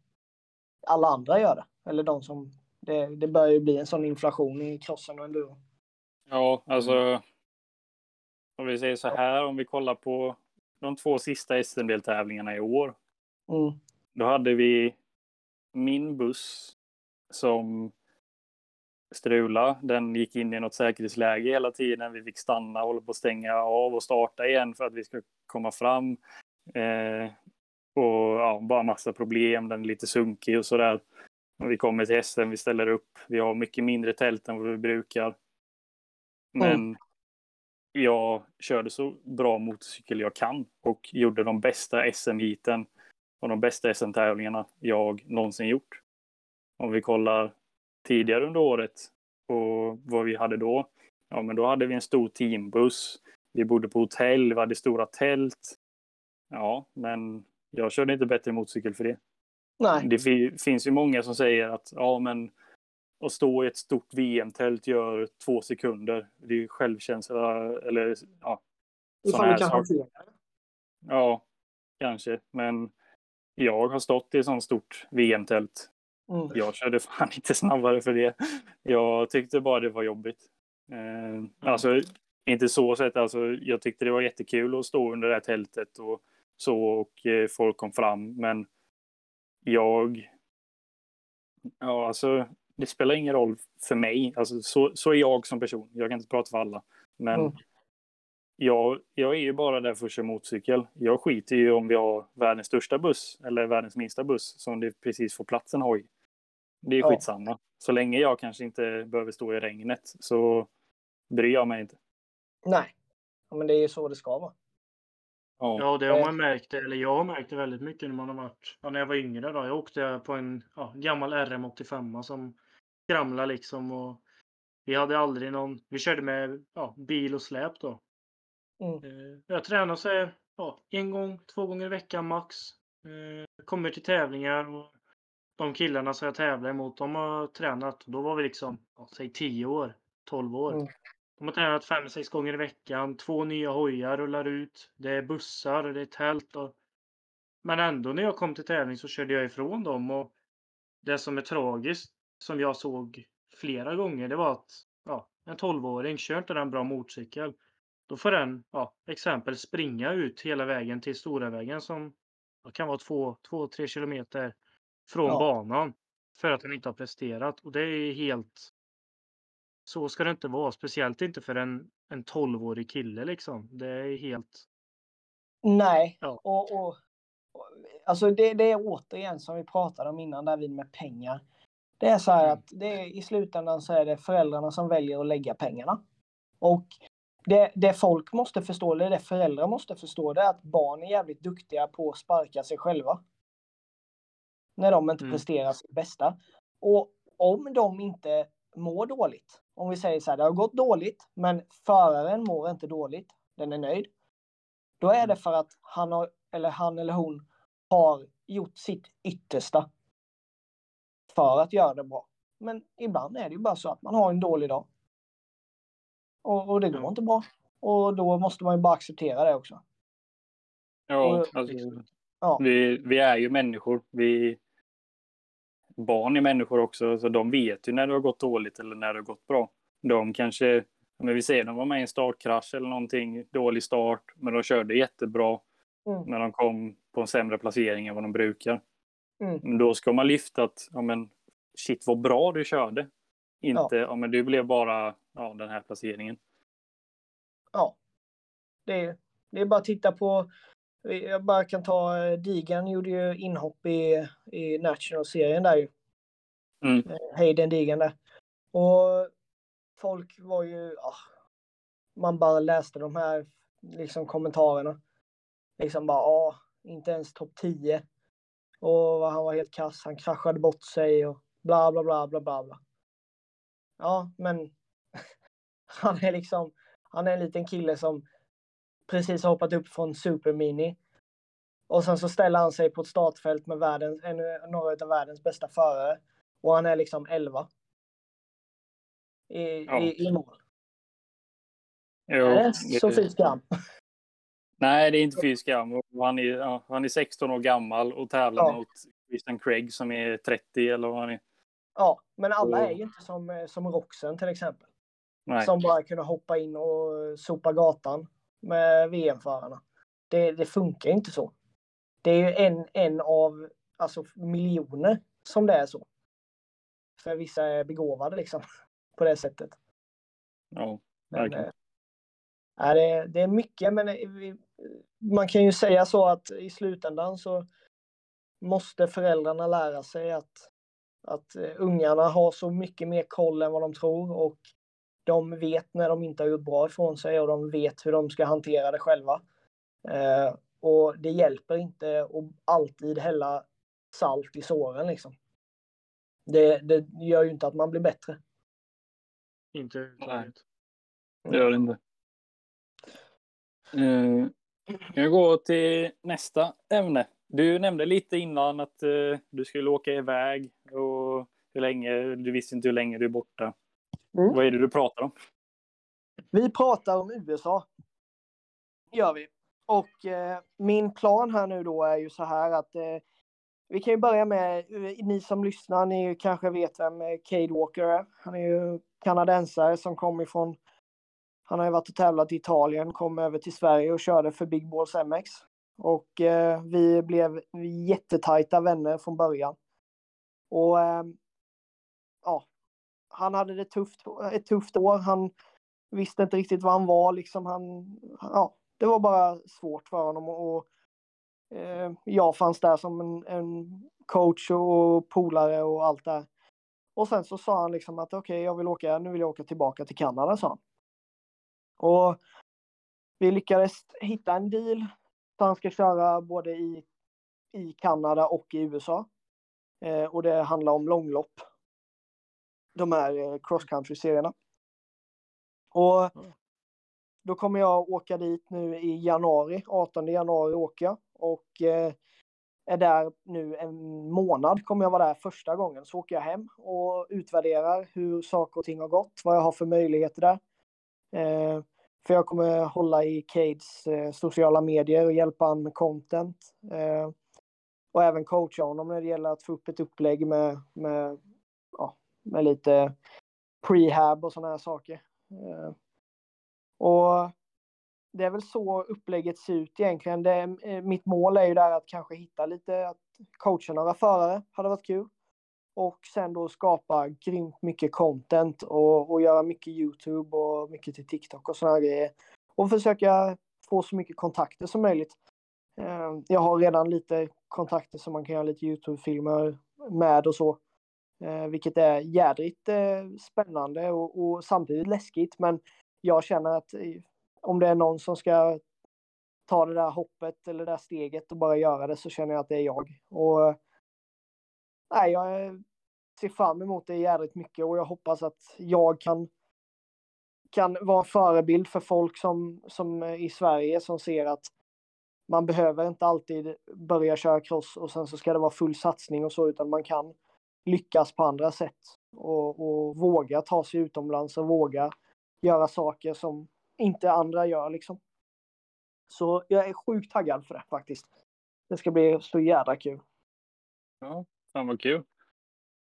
alla andra gör det? Eller de som... Det, det börjar ju bli en sån inflation i crossen och enduro. Ja, alltså. Om vi säger så här, om vi kollar på de två sista SM-deltävlingarna i år. Mm. Då hade vi min buss som strula. Den gick in i något säkerhetsläge hela tiden. Vi fick stanna, hålla på att stänga av och starta igen för att vi ska komma fram. Eh, och ja, bara massa problem. Den är lite sunkig och sådär. Vi kommer till SM, vi ställer upp. Vi har mycket mindre tält än vad vi brukar. Men jag körde så bra motorcykel jag kan och gjorde de bästa SM-heaten och de bästa SM-tävlingarna jag någonsin gjort. Om vi kollar tidigare under året och vad vi hade då. Ja, men då hade vi en stor teambuss. Vi bodde på hotell, vi hade stora tält. Ja, men jag körde inte bättre motorcykel för det. Nej, Det fi- finns ju många som säger att ja, men att stå i ett stort VM-tält gör två sekunder. Det är ju självkänsla eller ja. ifall du kan hantera. Ja, kanske. Men jag har stått i ett sånt stort VM-tält. Mm. Jag körde fan inte snabbare för det. Jag tyckte bara det var jobbigt. Eh, Alltså, inte så sett. Alltså, jag tyckte det var jättekul att stå under det här tältet och så och eh, folk kom fram. Men jag... Ja, alltså, det spelar ingen roll för mig. Alltså, så, så är jag som person. Jag kan inte prata för alla. Men Mm. jag, jag är ju bara där för att köra motorcykel. Jag skiter ju om vi har världens största buss eller världens minsta buss som det precis får plats en hoj. Det är Ja. skitsamma. Så länge jag kanske inte behöver stå i regnet så bryr jag mig inte. Nej, men det är ju så det ska vara. Ja. Ja, det har Eh. man märkt, eller jag har märkt det väldigt mycket när man har varit, ja, när jag var yngre då. Jag åkte på en ja, gammal RM85 som skramlade liksom och vi hade aldrig någon, vi körde med ja, bil och släp då. Mm. Eh, Jag tränar så ja, en gång, två gånger i veckan max. Eh, Kommer till tävlingar och de killarna som jag tävlar emot, de har tränat. Då var vi liksom, ja, säg 10 år, 12 år. Mm. De har tränat fem, sex gånger i veckan. Två nya hojar rullar ut. Det är bussar, det är tält. Och... Men ändå när jag kom till tävling så körde jag ifrån dem. Och det som är tragiskt, som jag såg flera gånger, det var att ja, en 12-åring kör inte den bra motorcykel. Då får den, ja, exempel springa ut hela vägen till stora vägen som kan vara 2-3 kilometer från Ja. banan för att den inte har presterat. Och det är helt... Så ska det inte vara, speciellt inte för en, en 12-årig kille liksom. Det är helt... Nej, Ja. och, och, och alltså det, det är återigen som vi pratade om innan där vid med pengar. Det är så här Mm. att det är, i slutändan så är det föräldrarna som väljer att lägga pengarna. Och det, det folk måste förstå, eller det föräldrar måste förstå, det är att barn är jävligt duktiga på att sparka sig själva. När de inte Mm. presterar sitt bästa. Och om de inte mår dåligt, om vi säger så här, det har gått dåligt, men föraren mår inte dåligt, den är nöjd. Då är det för att han, har, eller han eller hon har gjort sitt yttersta för att göra det bra. Men ibland är det ju bara så att man har en dålig dag. Och, och det går inte bra. Och då måste man ju bara acceptera det också. Ja, Och- alltså, Ja, vi, vi är ju människor. Vi, barn är människor också, så de vet ju när det har gått dåligt eller när det har gått bra. De kanske, men vi säger de var med i en startkrasch eller någonting, dålig start, men de körde jättebra Mm. när de kom på en sämre placering än vad de brukar. Mm. Men då ska man lyfta att, ja men shit vad bra du körde. Inte, ja, men du blev bara ja, den här placeringen. ja. Det, är, det är bara att titta på, jag bara kan ta, eh, Digan gjorde ju inhopp i, i National-serien där ju. Mm. Eh, Hayden Digan där. Och folk var ju, ah, man bara läste de här liksom kommentarerna. Liksom bara, ah, inte ens topp 10. Och han var helt kass, han kraschade bort sig och bla bla bla bla bla. bla. Ja, men han är liksom, han är en liten kille som precis har hoppat upp från Supermini. Och sen så ställer han sig på ett startfält med världens, en, några av världens bästa förare. Och han är liksom 11. I, Ja. i, i mål. Jo, är det så fy skam? Nej, det är inte fy skam. Han är, ja, han är 16 år gammal och tävlar Ja. mot Christian Craig som är 30 eller vad han är. Ja, men alla är ju inte som, eh, som Roxen till exempel. Nej. Som bara kunde hoppa in och sopa gatan med VM-förarna. Det, det funkar inte så. Det är ju en, en av alltså, miljoner som det är så. För vissa är begåvade liksom på det sättet. Ja, Men, verkligen. eh, nej, det, det är mycket, men eh, vi, man kan ju säga så att i slutändan så måste föräldrarna lära sig att, att eh, ungarna har så mycket mer koll än vad de tror och de vet när de inte har gjort bra ifrån sig och de vet hur de ska hantera det själva. Eh, och det hjälper inte att alltid hälla salt i såren liksom. Det, det gör ju inte att man blir bättre. Inte överhuvudtaget. Det gör det inte. Uh, jag går till nästa ämne. Du nämnde lite innan att eh, du skulle åka iväg och hur länge, du visste inte hur länge du är borta. Mm. Vad är det du pratar om? Vi pratar om USA. Gör vi. Och eh, min plan här nu då är ju så här att eh, vi kan ju börja med, eh, ni som lyssnar, ni kanske vet vem eh, Cade Walker är. Han är ju kanadensare som kom ifrån, han har ju varit och tävlat i Italien, kom över till Sverige och körde för Big Balls MX. Och eh, vi blev jättetajta vänner från början. Och eh, han hade det tufft, ett tufft år. Han visste inte riktigt vad han var. Liksom han, ja, det var bara svårt för honom. Och, eh, jag fanns där som en, en coach och polare och allt där. Och sen så sa han liksom att okej, okay, jag vill åka, nu vill jag åka tillbaka till Kanada, sa han. Och vi lyckades hitta en deal. Så han ska köra både i, i Kanada och i USA. Eh, och det handlar om långlopp. De här eh, cross country-serierna. Och då kommer jag åka dit nu i januari, 18 januari åker jag. Och eh, är där nu en månad, kommer jag vara där första gången. Så åker jag hem och utvärderar hur saker och ting har gått, vad jag har för möjligheter där. Eh, för jag kommer hålla i Cades eh, sociala medier och hjälpa honom med content. Och även coacha honom när det gäller att få upp ett upplägg med, med, med lite prehab och sådana här saker. Eh, och det är väl så upplägget ser ut egentligen. Det, eh, mitt mål är ju där att kanske hitta lite, att coacha några förare hade varit kul. Och sen då skapa grymt mycket content och, och göra mycket YouTube och mycket till TikTok och sådana grejer. Och försöka få så mycket kontakter som möjligt. Eh, jag har redan lite kontakter som man kan göra lite YouTube-filmer med och så. Eh, vilket är jädrigt eh, spännande och, och, samtidigt läskigt. Men jag känner att eh, om det är någon som ska ta det där hoppet eller det där steget och bara göra det så känner jag att det är jag. Och nej, jag eh, ser fram emot det jädrigt mycket och jag hoppas att jag kan kan vara en förebild för folk som, som eh, i Sverige som ser att man behöver inte alltid börja köra cross och sen så ska det vara full satsning och så, utan man kan lyckas på andra sätt och, och våga ta sig utomlands och våga göra saker som inte andra gör liksom. Så jag är sjukt taggad för det faktiskt. Det ska bli så jädra kul. Ja, fan vad kul.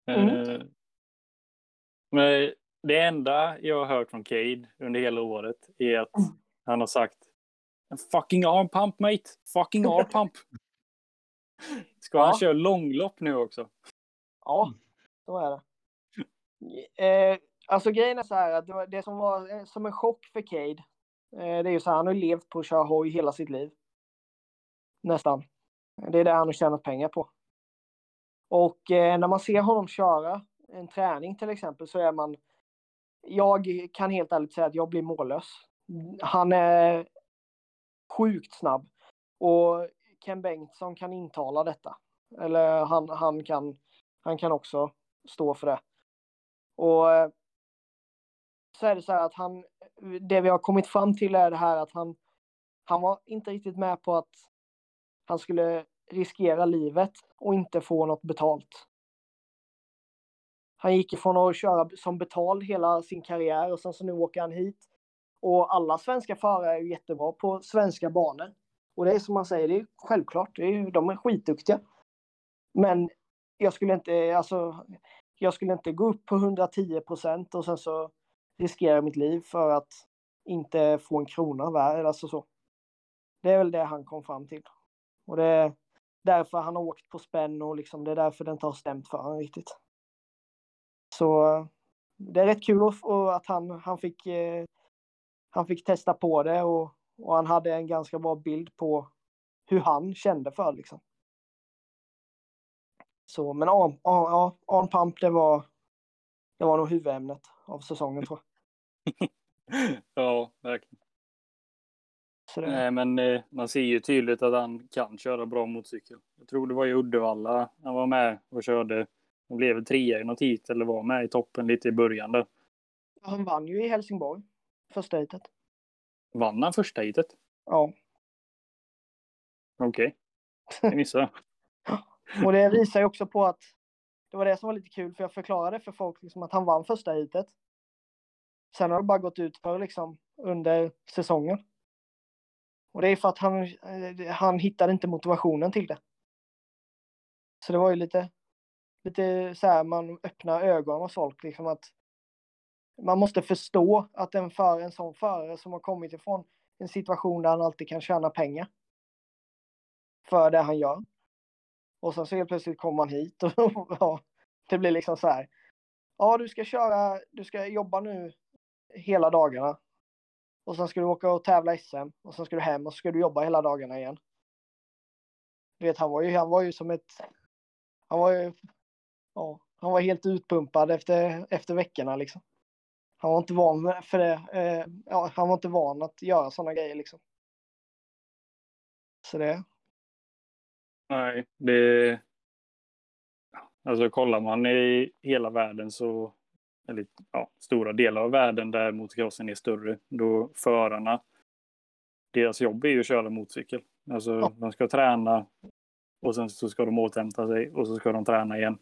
Mm. Eh, men det enda jag har hört från Cade under hela året är att mm. han har sagt Fucking arm pump mate! Fucking arm pump! Ska ja. han köra långlopp nu också? Ja, så är det. Eh, alltså grejen är så här att det, var, det som var eh, som en chock för Cade. Eh, det är ju så här, han har levt på att köra hoj hela sitt liv. Nästan. Det är det han har tjänat pengar på. Och eh, när man ser honom köra en träning till exempel så är man jag kan helt ärligt säga att jag blir mållös. Han är sjukt snabb. Och Ken Bengtsson kan intala detta. Eller han, han, kan, han kan också stå för det. Och eh, så är det så här att han, det vi har kommit fram till är det här att han, han var inte riktigt med på att han skulle riskera livet och inte få något betalt. Han gick ifrån att köra som betald hela sin karriär och sen så nu åker han hit. Och alla svenska förare är jättebra på svenska banor. Och det är som man säger, det är självklart, det är, de är skitduktiga. Men jag skulle inte, alltså, jag skulle inte gå upp på 110 procent och sen så riskera mitt liv för att inte få en krona värd, alltså så. Det är väl det han kom fram till. Och det är därför han har åkt på spänn och liksom, det är därför den inte har stämt för honom riktigt. Så det är rätt kul att han, han, fick, eh, han fick testa på det och, och han hade en ganska bra bild på hur han kände för liksom. Så, men ja, ja, On Pump det var, det var nog huvudämnet av säsongen tror jag. ja, verkligen. Det... Nej, men eh, man ser ju tydligt att han kan köra bra motorcykel. Jag tror det var i Uddevalla han var med och körde han blev trea i något hit eller var med i toppen lite i början där. Han vann ju i Helsingborg. Första hitet. Vann han första hitet? Ja. Okej. Okay. Det missade och det visar ju också på att det var det som var lite kul för jag förklarade för folk liksom att han vann första heatet. Sen har det bara gått ut för liksom under säsongen. Och det är för att han, eh, han hittade inte motivationen till det. Så det var ju lite lite så här, man öppnar ögonen hos folk liksom att man måste förstå att en för en sån förare som har kommit ifrån en situation där han alltid kan tjäna pengar för det han gör. Och sen så helt plötsligt kommer man hit och ja, det blir liksom så här. Ja, du ska köra, du ska jobba nu hela dagarna. Och sen ska du åka och tävla SM och sen ska du hem och så ska du jobba hela dagarna igen. Du vet, han var ju, han var ju som ett, han var ju ja, han var helt utpumpad efter, efter veckorna liksom. Han var inte van för det. Eh, ja, han var inte van att göra sådana grejer liksom. Så det. Nej, det. Alltså kollar man i hela världen så, eller ja, stora delar av världen där motocrossen är större, då förarna, deras jobb är ju att köra motorcykel. Alltså ja. de ska träna och sen så ska de återhämta sig och så ska de träna igen.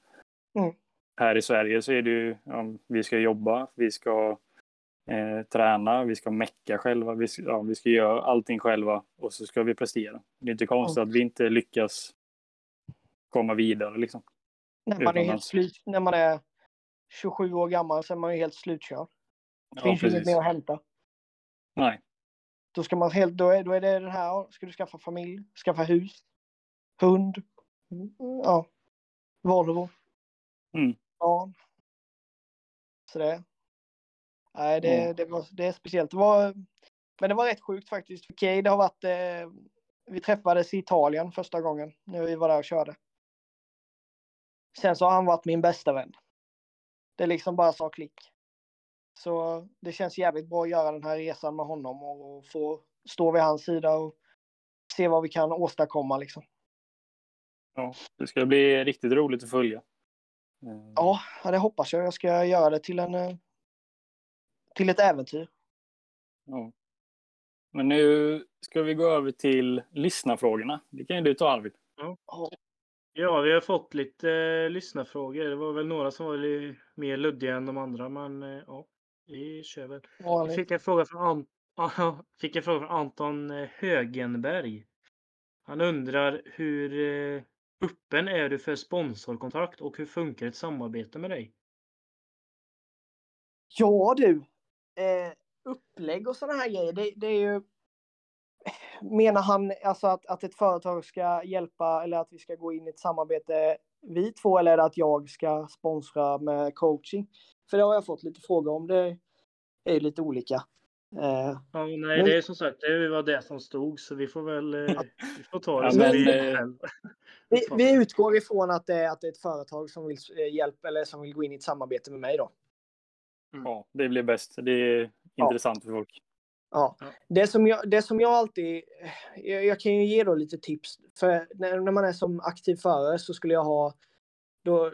Mm. Här i Sverige så är det ju, ja, vi ska jobba, vi ska eh, träna, vi ska mecka själva, vi ska, ja, vi ska göra allting själva och så ska vi prestera. Det är inte konstigt mm. att vi inte lyckas komma vidare liksom. När man, är helt slut, när man är 27 år gammal så är man ju helt slutkörd. Det Ja, finns ju inget precis. mer att hämta. Nej, Då, ska man helt, då, är, då är det den här, ska du skaffa familj, skaffa hus, hund, mm, ja, Volvo, Mm. barn. Så det, nej, det, Ja. det, var, det är speciellt. Det var, men det var rätt sjukt faktiskt. Okej, det har varit, eh, vi träffades i Italien första gången när vi var där och körde. Sen så har han varit min bästa vän. Det liksom bara sa klick. Så det känns jävligt bra att göra den här resan med honom och få stå vid hans sida och se vad vi kan åstadkomma liksom. ja, det ska bli riktigt roligt att följa. Ja, ja, det hoppas jag. Jag ska göra det till en eh, till ett äventyr. ja. Men nu ska vi gå över till lyssnarfrågorna. Det kan ju du ta Arvid. Ja, vi har fått lite eh, lyssnarfrågor. Det var väl några som var lite mer luddiga än de andra, men eh, ja, vi kör väl. Jag Vanligt. fick en fråga från, An- Ja, fick en fråga från Anton eh, Högenberg. Han undrar hur eh, öppen är du för sponsorkontrakt och hur funkar ett samarbete med dig? Ja du, eh, upplägg och sådana här grejer, det, det är ju... Menar han alltså att, att ett företag ska hjälpa eller att vi ska gå in i ett samarbete vi två eller är det att jag ska sponsra med coaching? För det har jag fått lite frågor om. Det är ju lite olika. Eh, Ja, nej, Men- det är som sagt, det var det som stod så vi får väl eh, vi får ta det Ja, men, vi eh, vi, uppfattar. vi utgår ifrån att det, är, att det är ett företag som vill hjälpa eller som vill gå in i ett samarbete med mig då. Ja, det blir bäst. Det är Ja. intressant för folk. Ja. Ja. Det, som jag, det som jag alltid... Jag, jag kan ju ge då lite tips. För när, när man är som aktiv förare så skulle jag ha... Då,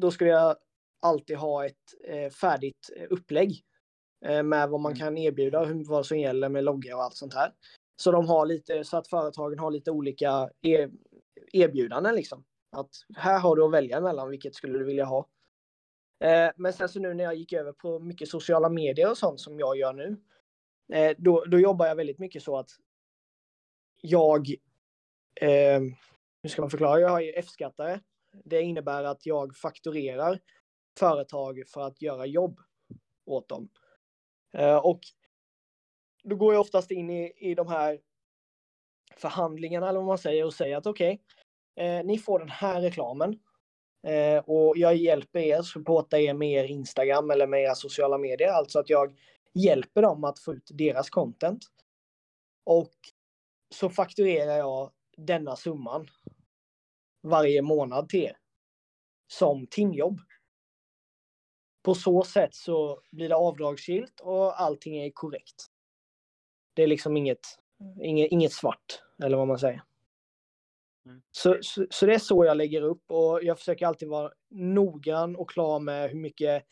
då skulle jag alltid ha ett eh, färdigt eh, upplägg. Eh, med vad man Mm. kan erbjuda, hur, vad som gäller med logga och allt sånt här. Så de har lite, så att företagen har lite olika er, erbjudanden liksom. Att här har du att välja mellan, vilket skulle du vilja ha? Eh, men sen så nu när jag gick över på mycket sociala medier och sånt som jag gör nu. Eh, då, då jobbar jag väldigt mycket så att jag, eh, hur ska man förklara, jag har ju F-skattare. Det innebär att jag fakturerar företag för att göra jobb åt dem. Eh, och då går jag oftast in i, i de här förhandlingarna eller vad man säger och säger att okej, eh, ni får den här reklamen. Eh, och jag hjälper er, supportar er med er Instagram eller med era sociala medier. Alltså att jag hjälper dem att få ut deras content. Och så fakturerar jag denna summan varje månad till er. Som timjobb. På så sätt så blir det avdragsgillt och allting är korrekt. Det är liksom inget, inget, inget svart, eller vad man säger. Mm. Så, så, så det är så jag lägger upp och jag försöker alltid vara noggrann och klar med hur mycket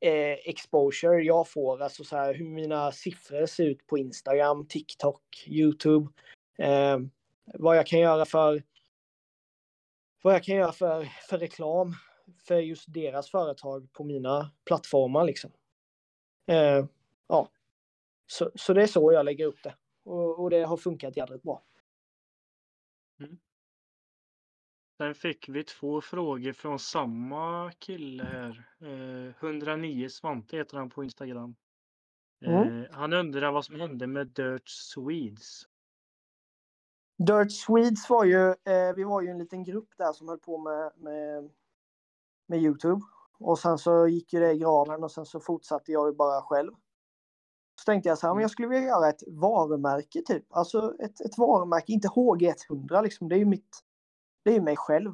eh, exposure jag får, alltså så här, hur mina siffror ser ut på Instagram, TikTok, YouTube. Eh, vad jag kan göra för vad jag kan göra för, för reklam för just deras företag på mina plattformar liksom. Eh, ja, så, så det är så jag lägger upp det och, och det har funkat jävligt bra. Mm. Sen fick vi två frågor från samma kille här. Eh, 109 Svante heter han på Instagram. Eh, Mm. Han undrar vad som hände med Dirt Swedes. Dirt Swedes var ju, eh, vi var ju en liten grupp där som höll på med, med, med Youtube. Och sen så gick ju det i graven och sen så fortsatte jag ju bara själv. Så tänkte jag så här, men jag skulle vilja göra ett varumärke typ. Alltså ett, ett varumärke, inte HG100 liksom. Det är ju mitt, det är ju mig själv.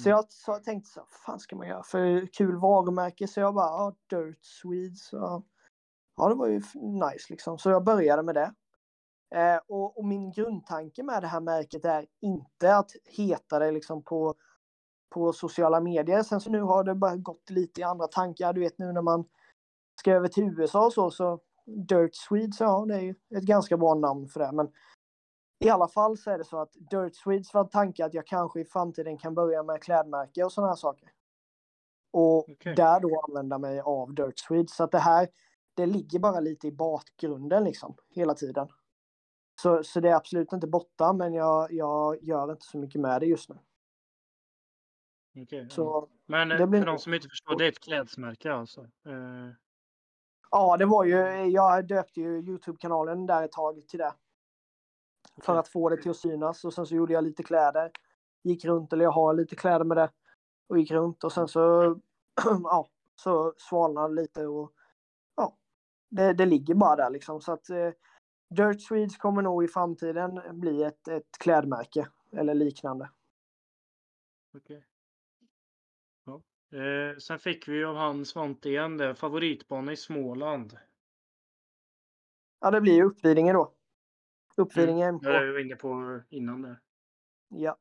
Så Mm. jag, så jag tänkte så vad fan ska man göra för kul varumärke? Så jag bara, ja, Dirt Swedes. Ja. ja, det var ju nice liksom. Så jag började med det. Eh, och, och min grundtanke med det här märket är inte att heta det liksom på, på sociala medier. Sen så nu har det bara gått lite i andra tankar. Du vet nu när man ska över till USA och så, så Dirt Swedes, ja det är ju ett ganska bra namn för det. Men i alla fall så är det så att Dirt Swedes var tanken att jag kanske i framtiden kan börja med klädmärke och sådana här saker. Och Okej. där då använda mig av Dirt Swedes. Så att det här, det ligger bara lite i bakgrunden liksom hela tiden. Så, så det är absolut inte borta, men jag, jag gör inte så mycket med det just nu. Ja. Så Men det blir för de som inte förstår, det är ett klädesmärke alltså? Eh, ja, det var ju, jag döpte ju Youtube-kanalen där ett tag till det. För Okej. att få det till att synas och sen så gjorde jag lite kläder. Gick runt, eller jag har lite kläder med det. Och gick runt och sen så, ja, så svalnade det lite och ja, det, det ligger bara där liksom. Så att eh, Dirt Swedes kommer nog i framtiden bli ett, ett klädmärke eller liknande. Okej. Ja. Eh, sen fick vi av han Svante igen det, favoritbana i Småland. Ja, det blir ju Uppvidinge då. Uppvidinge Det MK. var jag var inne på innan där. Ja.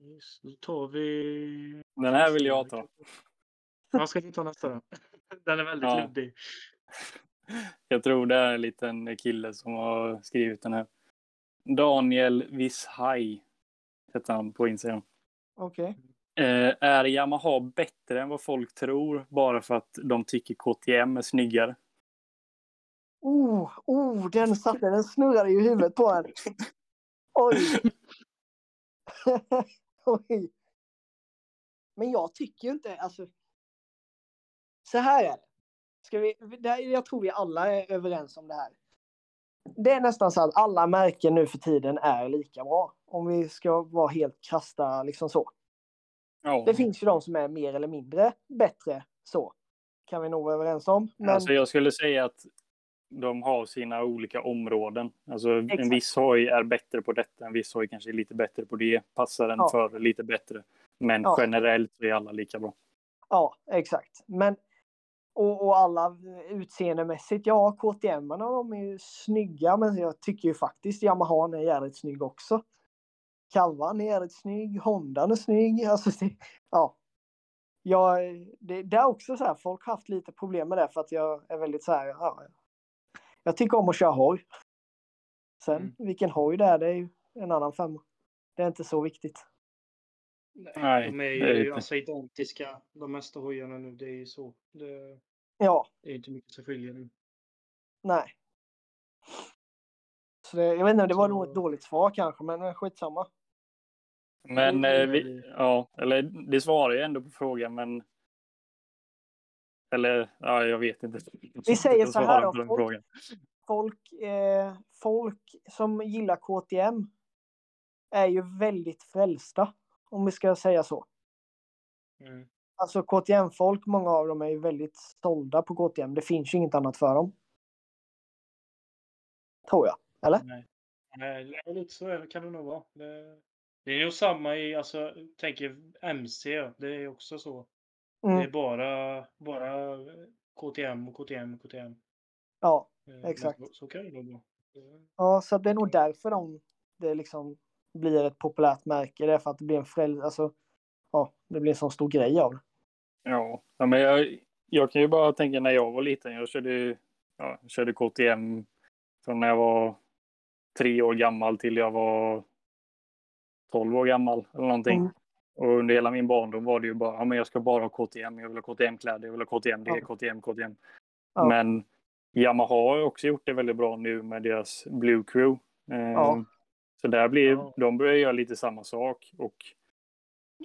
Yes, då tar vi... Den här vill jag ta. Vad ska du ta nästa då? Den är väldigt Ja. luddig. Jag tror det är en liten kille som har skrivit den här. Daniel Vishaj heter han på Instagram. Okej. Eh, är Yamaha bättre än vad folk tror bara för att de tycker KTM är snyggare? Oh, oh, den satte, den snurrade i huvudet på en. Oj. Oj. Men jag tycker ju inte, alltså. Så här är det. Ska vi, det jag tror vi alla är överens om det här. Det är nästan så att alla märken nu för tiden är lika bra. Om vi ska vara helt krasta liksom så. Ja. Det finns ju de som är mer eller mindre bättre så. Kan vi nog vara överens om. Men Alltså jag skulle säga att de har sina olika områden. Alltså en viss hoj är bättre på detta, en viss hoj kanske är lite bättre på det. Passar den Ja. för lite bättre. Men Ja. generellt så är alla lika bra. Ja, exakt. Men och, och alla utseendemässigt, ja KTM de är ju snygga men jag tycker ju faktiskt Yamaha är jävligt snygg också. Kalvan är jävligt snygg, Hondan är snygg. Alltså, det, ja. Jag, det, det är också så här, folk har haft lite problem med det för att jag är väldigt så här, ja, jag tycker om att köra hoj. Sen Mm. vilken hoj det är, det är ju en annan femma. Det är inte så viktigt. Nej, de är det är ju inte. alltså identiska, de mesta hojarna nu. Det är ju så. Det, Ja, det är inte mycket som skiljer nu. nej. Så det, jag vet inte, det var Så- nog ett dåligt svar kanske, men skitsamma. Men det är eh, vi, ja, eller det svarar ju ändå på frågan, men. Eller ja, jag vet inte. Vi säger Jag så här då, folk-. Folk, eh, folk som gillar KTM är ju väldigt frälsta, om vi ska säga så. Mm. Alltså KTM-folk, många av dem är ju väldigt sålda på KTM. Det finns ju inget annat för dem. Tror jag. Eller? Nej. Nej, lite så kan det nog vara. Det, det är nog samma i, alltså, tänker MC, det är också så. Det är Mm, bara, bara KTM och KTM och KTM. ja, Eh, men Exakt. Så, så kan det nog vara. Ja, så det är nog därför de, det liksom blir ett populärt märke. Det är för att det blir en fräl... Alltså, ja, det blir en sån stor grej av det. Ja, men jag, jag kan ju bara tänka när jag var liten. Jag körde, ja, jag körde KTM från när jag var tre år gammal till jag var 12 år gammal eller någonting. Mm. Och under hela min barndom var det ju bara, ja men jag ska bara ha KTM, jag vill ha KTM-kläder, jag vill ha KTM, det, Ja. KTM, KTM. Ja. Men Yamaha har också gjort det väldigt bra nu med deras Blue Crew. Ja. Så där blir, de börjar göra lite samma sak. Och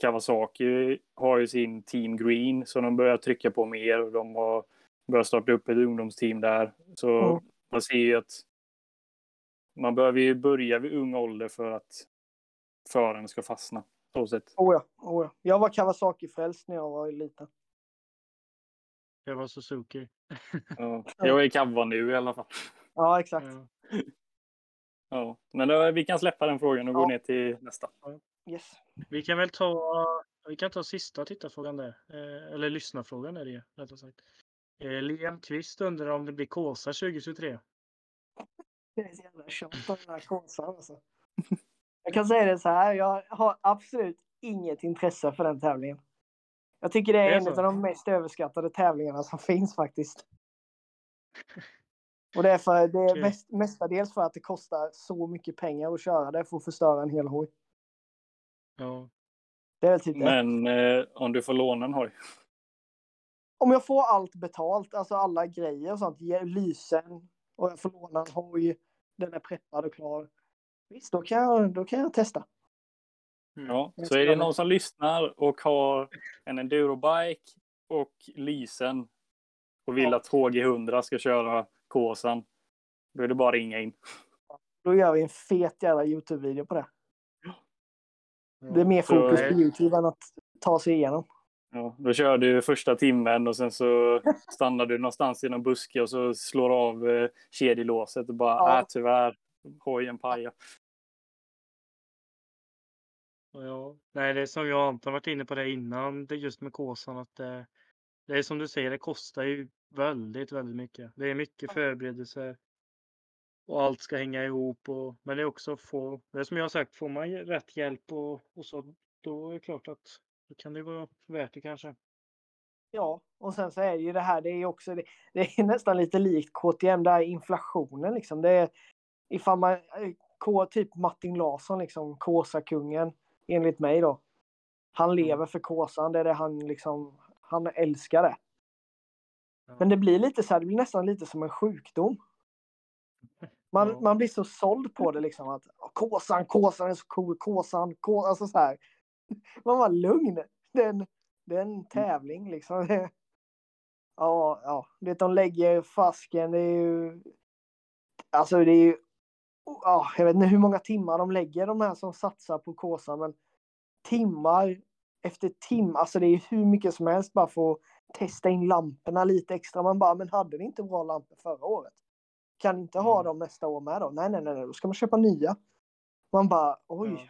Kawasaki har ju sin Team Green så de börjar trycka på mer och de har börjat starta upp ett ungdomsteam där. Så Mm. man ser ju att man behöver ju börja vid ung ålder för att föraren ska fastna. Så sätt. Oh ja, oh ja. Jag var Kawasaki-frälst när jag var liten. Det var Suzuki. Ja. Jag är Kawa nu i alla fall. Ja, exakt. Ja. Ja. Men då, vi kan släppa den frågan och gå Ja. ner till nästa. Yes. Vi kan väl ta, vi kan ta sista tittarfrågan där. Eh, eller lyssnarfrågan är det ju, rättare sagt. Eh, Liam Kvist undrar om det blir Kåsa 2023. Det är så jävla tjat om den här konsan alltså. Jag kan säga det så här, jag har absolut inget intresse för den tävlingen. Jag tycker det är, Det är en så? av de mest överskattade tävlingarna som finns faktiskt. Och det är, för, det är mest, mestadels för att det kostar så mycket pengar att köra det för att förstöra en hel hoj. Ja. Det är väl typ det. Men eh, om du får låna en hoj. Om jag får allt betalt, alltså alla grejer och sånt, lysen och jag får låna en hoj den är preppad och klar. Visst, då kan jag, då kan jag testa. Mm. Ja, så är det någon som lyssnar och har en endurobike och lysen och vill Ja. att HG100 ska köra Kåsan, då är det bara att ringa in. Då gör vi en fet jävla Youtube-video på det. Ja. Det är mer så- fokus på Youtube än att ta sig igenom. Ja, då kör du första timmen och sen så stannar du någonstans i någon buske och så slår du av eh, kedjelåset och bara, Ja. äh, tyvärr, hojen pajar. Ja, nej, det är som jag och Anton varit inne på det innan, det är just med Kåsan att det, det är som du säger, det kostar ju väldigt, väldigt mycket. Det är mycket förberedelser och allt ska hänga ihop. Och, men det är också få, det är som jag har sagt, får man rätt hjälp och, och så, då är det klart att då kan det vara värt det kanske. Ja, och sen så är ju det här, det är också, det, det är nästan lite likt KTM, det här inflationen liksom. Det är ifall man, eh, K, typ Martin Larsson liksom, Kåsakungen, enligt mig då. Han lever för Kåsan, det är det han liksom, han älskar det. Men det blir lite så här, det blir nästan lite som en sjukdom. Man, Ja. man blir så såld på det liksom att "Ja, Kåsan, Kåsan är så cool, Kåsan, Kåsan, alltså så här. Man var lugn. Det är en, det är en tävling liksom. Det- Ja, ja, det de lägger fasken, det är ju. Alltså det är ju. Ja, jag vet inte hur många timmar de lägger de här som satsar på Kåsan, men timmar efter timmar, alltså det är hur mycket som helst bara för att testa in lamporna lite extra. Man bara, men hade ni inte bra lampor förra året? Kan inte ha Mm. dem nästa år med då? Nej, nej, nej, nej, då ska man köpa nya. Man bara, oj,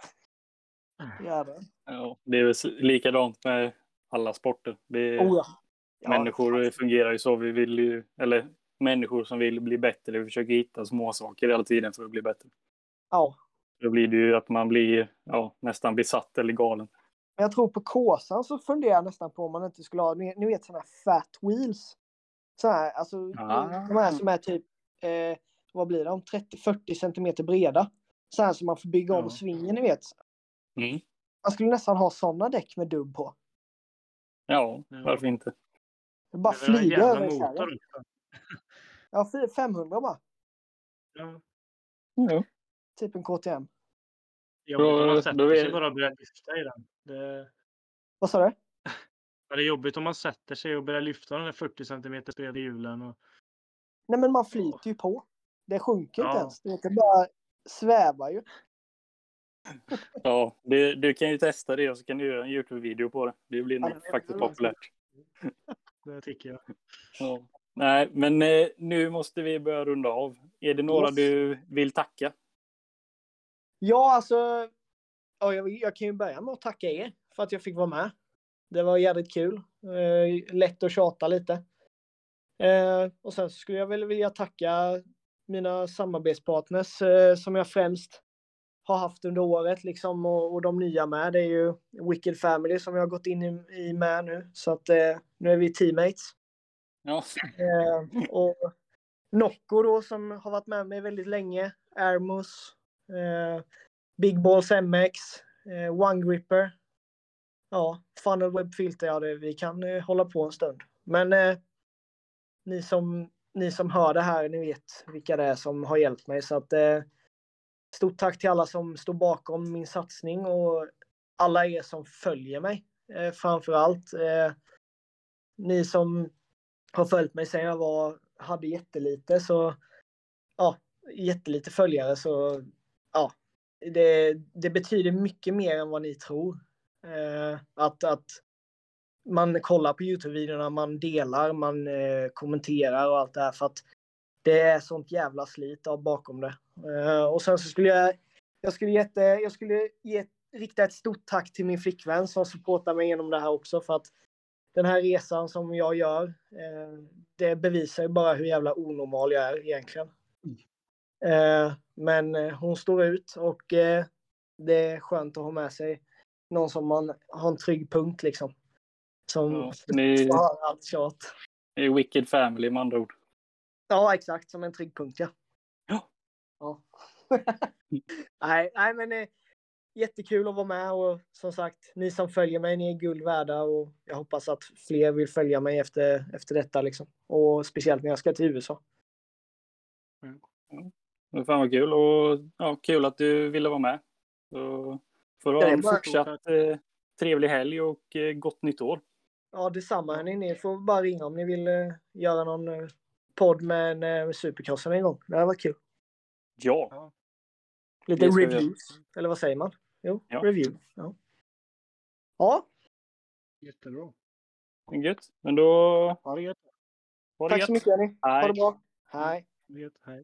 jävlar. Ja, det är väl likadant med alla sporter. Det är, Oh, ja. Ja, människor fungerar ju så. Vi vill ju, eller människor som vill bli bättre, vi försöker hitta små saker hela tiden för att bli bättre. Ja, Då blir det ju att man blir ja, nästan besatt eller galen. Men jag tror på Kåsan så funderar jag nästan på om man inte skulle ha, ni, vet sådana här fat wheels. Så här, alltså Ah. de här som är typ, eh, vad blir de, 30-40 centimeter breda. Så här som man får bygga om Ja. svingen, ni vet. Mm. Man skulle nästan ha sådana däck med dubb på. Ja, varför inte? Bara flyga över motor. Ja, fy- 500 bara. Ja. Ja. Typ en KTM. Om Då- man sätter sig bara och börjar lyfta i den. Det, Vad sa du? ja, det är jobbigt om man sätter sig och börjar lyfta den där 40 cm breda hjulen. Och, Nej men man flyter ju på. Det sjunker inte Ja. ens. Det bara svävar ju. Ja, det, du kan ju testa det och så kan du göra en Youtube-video på det. Det blir Ja, det faktiskt populärt. det tycker jag. Ja. Nej, men eh, nu måste vi börja runda av. Är det några Yes. du vill tacka? Ja, alltså. Ja, jag, jag kan ju börja med att tacka er för att jag fick vara med. Det var jävligt kul. Eh, lätt att tjata lite. Eh, och sen skulle jag väl vilja tacka mina samarbetspartners som jag främst har haft under året liksom och, och de nya med. Det är ju Wicked Family som jag har gått in i, i med nu. Så att eh, nu är vi teammates. Ja, Eh, och Nocco då som har varit med mig väldigt länge. Airmus. Eh, Big Balls MX. Eh, One Gripper. Ja, Funnel Web Filter. Ja, det, vi kan eh, hålla på en stund. Men eh, ni, som, ni som hör det här, ni vet vilka det är som har hjälpt mig. Så att eh, stort tack till alla som står bakom min satsning och alla er som följer mig eh, framför allt. Eh, ni som har följt mig sedan jag var, hade jättelite så ja, jättelite följare så ja, det, det betyder mycket mer än vad ni tror. Eh, att, att man kollar på Youtube-videorna, man delar, man eh, kommenterar och allt det här för att det är sånt jävla slit av bakom det. Eh, och sen så skulle jag, jag skulle, jätte, eh, jag skulle ge, rikta ett stort tack till min flickvän som supportar mig genom det här också för att den här resan som jag gör, eh, det bevisar ju bara hur jävla onormal jag är egentligen. Eh, men eh, hon står ut och eh, det är skönt att ha med sig någon som man har en trygg punkt liksom. Som ja ni höra allt tjat. är Wicked Family med andra ord. Ja, exakt. Som en trygg punkt, ja. Ja. ja. nej, nej, men eh, jättekul att vara med och som sagt, ni som följer mig, ni är guld värda och jag hoppas att fler vill följa mig efter, efter detta liksom. Och speciellt när jag ska till USA. Fan vad kul och ja, kul att du ville vara med. Så får du ha en fortsatt eh, trevlig helg och eh, gott nytt år. Ja, detsamma. Hörni. Ni får bara ringa om ni vill eh, göra någon eh, podd med eh, Supercrossen en gång. Det hade varit kul. Ja, Lite reviews. Eller vad säger man? Jo, Ja. review. Ja. ja, Jättebra. gött. Men då Ha det gött. var det tack gött. så mycket hörni. Ha Hej. det bra. Hej. Ha det gött. Hej.